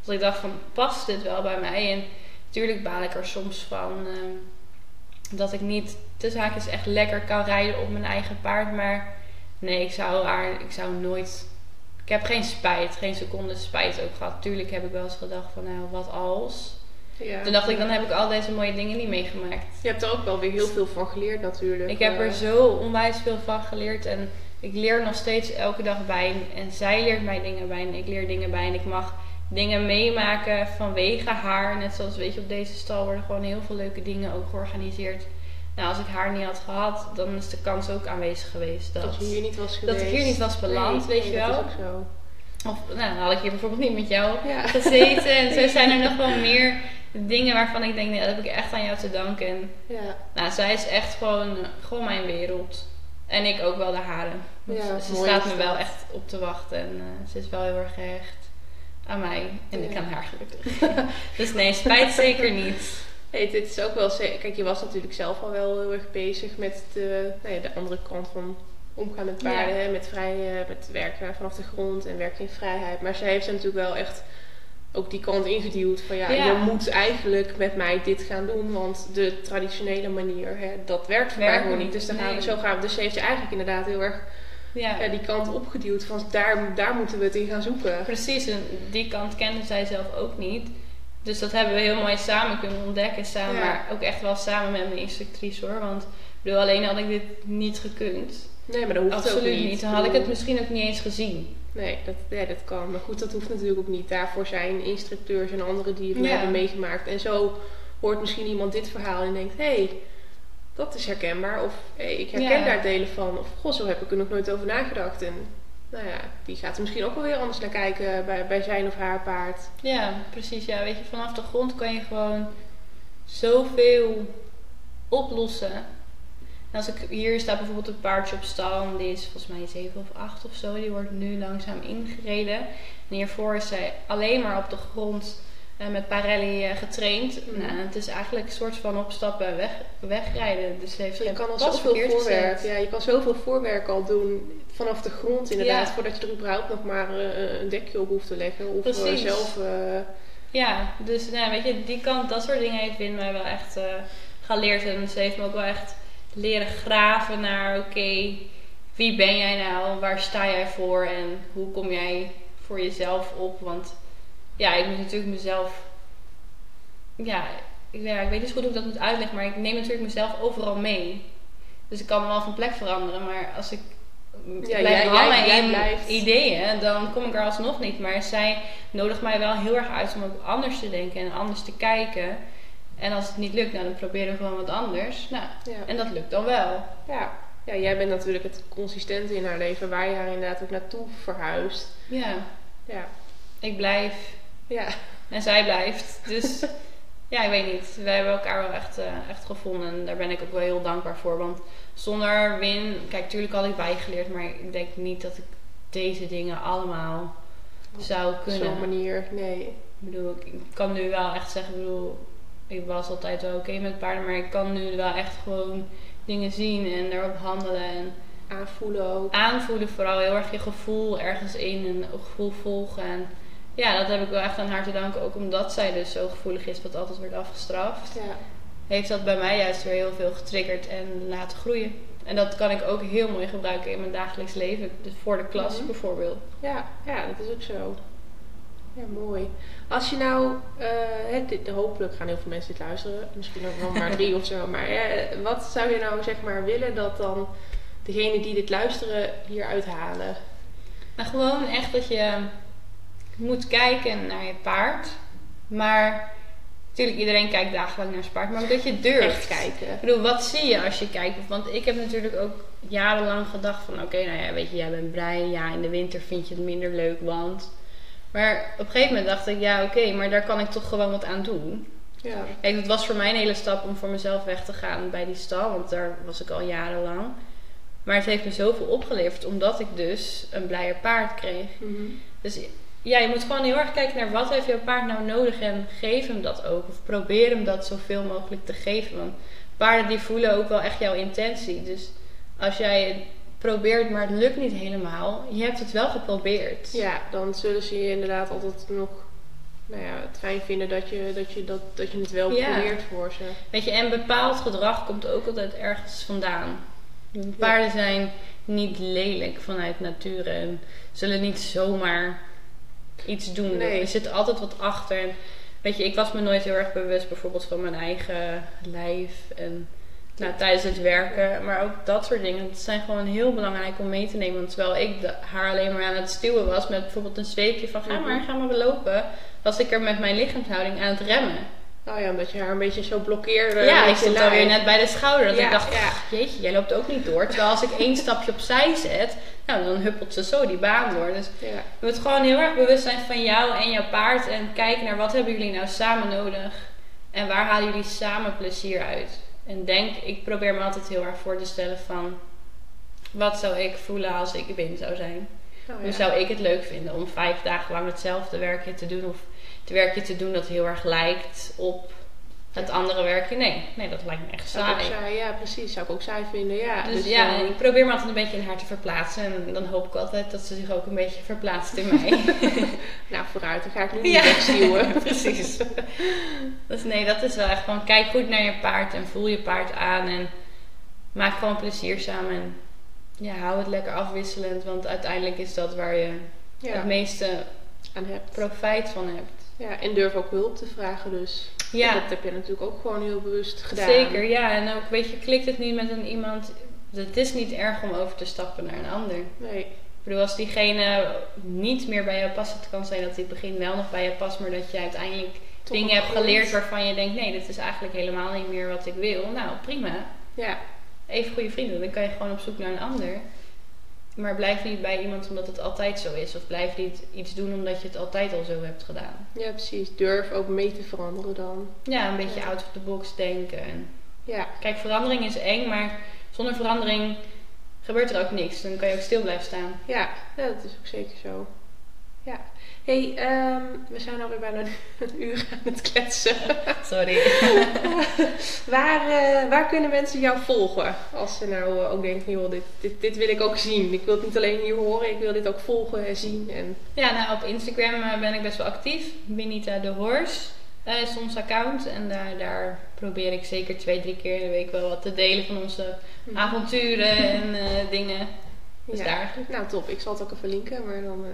Dus ik dacht van, past dit wel bij mij? En natuurlijk baal ik er soms van uh, dat ik niet tussen haakjes echt lekker kan rijden op mijn eigen paard. Maar nee, ik zou, haar, ik zou nooit... Ik heb geen spijt, geen seconde spijt ook gehad. Tuurlijk heb ik wel eens gedacht van, nou, wat als... Ja. Toen dacht ik, dan heb ik al deze mooie dingen niet meegemaakt. Je hebt er ook wel weer heel veel van geleerd natuurlijk. Ik heb er zo onwijs veel van geleerd. En ik leer nog steeds elke dag bij. En zij leert mij dingen bij. En ik leer dingen bij. En ik mag dingen meemaken vanwege haar. Net zoals weet je, op deze stal worden gewoon heel veel leuke dingen ook georganiseerd. Nou, als ik haar niet had gehad, dan is de kans ook aanwezig geweest. Dat, dat je hier niet was geweest. Dat ik hier niet was beland, weet je wel. Dat is ook zo. Of nou, dan had ik hier bijvoorbeeld niet met jou gezeten. En zo zijn er nog wel meer <laughs> dingen waarvan ik denk, nee, dat heb ik echt aan jou te danken. ja. Nou, zij is echt gewoon, gewoon mijn wereld. En ik ook wel de haren. Ja, ze staat me wel echt op te wachten. En uh, ze is wel heel erg gehecht aan mij en ik aan haar gelukkig. <laughs> dus nee, spijt zeker niet. Hey, dit is ook wel Kijk, je was natuurlijk zelf al wel heel erg bezig met de, nou ja, de andere kant van omgaan met paarden. Met, vrij, met werken vanaf de grond en werken in vrijheid. Maar zij heeft ze natuurlijk wel echt ook die kant ingeduwd van ja, je moet eigenlijk met mij dit gaan doen, want de traditionele manier, hè, dat werkt voor mij gewoon niet. Dus dan gaan we zo gaan. Dus ze heeft je eigenlijk inderdaad heel erg ja. ja. die kant opgeduwd van daar, daar moeten we het in gaan zoeken. Precies, en die kant kende zij zelf ook niet. Dus dat hebben we heel mooi samen kunnen ontdekken. Samen, Maar ook echt wel samen met mijn instructrice hoor. Want bedoel, alleen had ik dit niet gekund. Nee, maar dat hoeft Absoluut ook niet. niet. Dan had ik het misschien ook niet eens gezien. Nee, dat, ja, dat kan. Maar goed, dat hoeft natuurlijk ook niet. Daarvoor zijn instructeurs en anderen die het hebben meegemaakt. En zo hoort misschien iemand dit verhaal en denkt... hé, hey, dat is herkenbaar. Of hey, ik herken daar delen van. Of goh, zo heb ik er nog nooit over nagedacht. En nou ja, die gaat er misschien ook wel weer anders naar kijken bij, bij zijn of haar paard. Ja, precies. Ja, weet je, vanaf de grond kan je gewoon zoveel oplossen. En als ik hier staat bijvoorbeeld een paardje op stal, die is volgens mij 7 of 8 of zo, die wordt nu langzaam ingereden. En hiervoor is zij alleen maar op de grond uh, met Parelli uh, getraind. Mm. Nou, het is eigenlijk een soort van opstappen en weg, wegrijden. Dus heeft je kan al zoveel voorwerk. Ja, je kan zoveel voorwerk al doen vanaf de grond inderdaad. Voordat je er überhaupt nog maar uh, een dekje op hoeft te leggen. Of zelf... ja, dus nou, weet je, die kant, dat soort dingen heeft Win mij wel echt geleerd. En ze heeft me ook wel echt leren graven naar... Oké, wie ben jij nou? Waar sta jij voor? En hoe kom jij voor jezelf op? Want ja, ik moet natuurlijk mezelf. Ja ik, ja, ik weet niet zo goed hoe ik dat moet uitleggen, maar ik neem natuurlijk mezelf overal mee. Dus ik kan wel van plek veranderen, maar als ik ja, blijf jij, hangen in blijft. ideeën, dan kom ik er alsnog niet. Maar zij nodigt mij wel heel erg uit om ook anders te denken en anders te kijken. En als het niet lukt, nou, dan proberen we gewoon wat anders. Nou, ja. En dat lukt dan wel. Ja. ja, jij bent natuurlijk het consistente in haar leven, waar je haar inderdaad ook naartoe verhuist. Ja. Ja. Ik blijf ja. En zij blijft. Dus <laughs> ja, ik weet niet. Wij hebben elkaar wel echt, uh, echt gevonden. En daar ben ik ook wel heel dankbaar voor. Want zonder Win, kijk, tuurlijk had ik bijgeleerd. Maar ik denk niet dat ik deze dingen allemaal zou kunnen. Op zo'n manier, nee. Ik bedoel, ik kan nu wel echt zeggen, ik bedoel, ik was altijd wel oké met paarden. Maar ik kan nu wel echt gewoon dingen zien en daarop handelen. En aanvoelen ook. Aanvoelen vooral heel erg je gevoel ergens in en gevoel volgen. En ja, dat heb ik wel echt aan haar te danken. Ook omdat zij dus zo gevoelig is, wat altijd wordt afgestraft. Ja. Heeft dat bij mij juist weer heel veel getriggerd en laten groeien. En dat kan ik ook heel mooi gebruiken in mijn dagelijks leven. Dus voor de klas mhm. bijvoorbeeld. Ja, ja, dat is ook zo. Ja, mooi. Als je nou, uh, dit, hopelijk gaan heel veel mensen dit luisteren, misschien ook wel maar drie of zo, maar wat zou je nou zeg maar willen dat dan degene die dit luisteren hier uithalen? Nou, gewoon echt dat je moet kijken naar je paard. Maar natuurlijk, iedereen kijkt dagelijks naar zijn paard. Maar dat je durft kijken. Ik bedoel, wat zie je als je kijkt? Want ik heb natuurlijk ook jarenlang gedacht van... Oké, nou ja, weet je, jij bent blij. Ja, in de winter vind je het minder leuk, want... Maar op een gegeven moment dacht ik, ja, oké, maar daar kan ik toch gewoon wat aan doen. Ja. Kijk, het was voor mij een hele stap om voor mezelf weg te gaan bij die stal, want daar was ik al jarenlang. Maar het heeft me zoveel opgeleverd, omdat ik dus een blijer paard kreeg. Mhm. Dus ja, je moet gewoon heel erg kijken naar wat heeft jouw paard nou nodig en geef hem dat ook. Of probeer hem dat zoveel mogelijk te geven. Want paarden die voelen ook wel echt jouw intentie. Dus als jij probeert, maar het lukt niet helemaal, je hebt het wel geprobeerd. Ja, dan zullen ze je inderdaad altijd nog nou ja, het fijn vinden dat je, dat je, dat, dat je het wel Ja. probeert voor ze. Weet je, en bepaald gedrag komt ook altijd ergens vandaan. Paarden zijn niet lelijk vanuit nature en zullen niet zomaar iets doen. Nee. Er zit altijd wat achter. En weet je, ik was me nooit heel erg bewust bijvoorbeeld van mijn eigen lijf en nou, tijdens het werken. Maar ook dat soort dingen. Het zijn gewoon heel belangrijk om mee te nemen. Want terwijl ik de, haar alleen maar aan het stuwen was met bijvoorbeeld een zweepje van ga maar, ga maar lopen. Was ik er met mijn lichaamshouding aan het remmen. Nou ja, omdat je haar een beetje zo blokkeerde. Ja, ik stond alweer net bij de schouder. Dat Ja, ik dacht, ja. "Ach, jeetje, jij loopt ook niet door. Terwijl als ik één stapje opzij zet, nou, dan huppelt ze zo die baan door. Dus Ja. je moet gewoon heel erg bewust zijn van jou en jouw paard. En kijken naar wat hebben jullie nou samen nodig. En waar halen jullie samen plezier uit. En denk, ik probeer me altijd heel erg voor te stellen van... Wat zou ik voelen als ik Win zou zijn? Ja. Hoe zou ik het leuk vinden om vijf dagen lang hetzelfde werkje te doen? Of het werkje te doen dat heel erg lijkt op het andere werkje? Nee, nee dat lijkt me echt Zou saai. ja, precies. Zou ik ook saai vinden, ja. Dus, ja, eh, ik probeer me altijd een beetje in haar te verplaatsen. En dan hoop ik altijd dat ze zich ook een beetje verplaatst in mij. <laughs> nou vooruit, dan ga ik nu niet Ja. wegstuwen. <laughs> Precies. dus nee, dat is wel echt gewoon kijk goed naar je paard en voel je paard aan. En maak gewoon plezier samen. En ja, hou het lekker afwisselend. Want uiteindelijk is dat waar je Ja, het meeste aan hebt. profijt van hebt. Ja, en durf ook hulp te vragen dus. Ja. Dat heb je natuurlijk ook gewoon heel bewust gedaan. Zeker, ja. En ook, weet je, klikt het niet met een iemand... Het is niet erg om over te stappen naar een ander. Nee. Ik bedoel, als diegene niet meer bij jou past, het kan zijn dat hij begin wel nog bij je past, maar dat je uiteindelijk dingen hebt geleerd waarvan je denkt, nee, dit is eigenlijk helemaal niet meer wat ik wil. Nou, prima. Ja, Even goede vrienden, dan kan je gewoon op zoek naar een ander. Maar blijf niet bij iemand omdat het altijd zo is. Of blijf niet iets doen omdat je het altijd al zo hebt gedaan. ja, precies. Durf ook mee te veranderen dan. Ja, een beetje Ja. out of the box denken. En Ja, Kijk, verandering is eng, maar zonder verandering gebeurt er ook niks. Dan kan je ook stil blijven staan. ja, ja dat is ook zeker zo. Ja. Hey, ehm, we zijn alweer bijna een <laughs> uur aan het kletsen. <laughs> Sorry. <laughs> Waar, eh, waar kunnen mensen jou volgen? Als ze nou eh, ook denken, joh, dit, dit, dit wil ik ook zien. Ik wil het niet alleen hier horen, ik wil dit ook volgen en zien. En, Ja, nou op Instagram eh, ben ik best wel actief. Benita de Horse is ons account. En daar, daar probeer ik zeker twee, drie keer in de week wel wat te delen van onze avonturen en dingen. Dus Ja. daar. Nou, top. Ik zal het ook even linken, maar dan...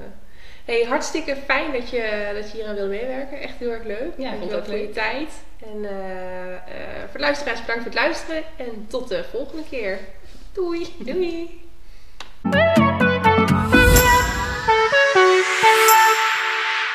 Hey, hartstikke fijn dat je, dat je hier aan wil meewerken. Echt heel erg leuk. Ja, ik vond voor je tijd. En eh, eh, voor de luisteraars, bedankt voor het luisteren. En tot de volgende keer. Doei. Doei. <laughs>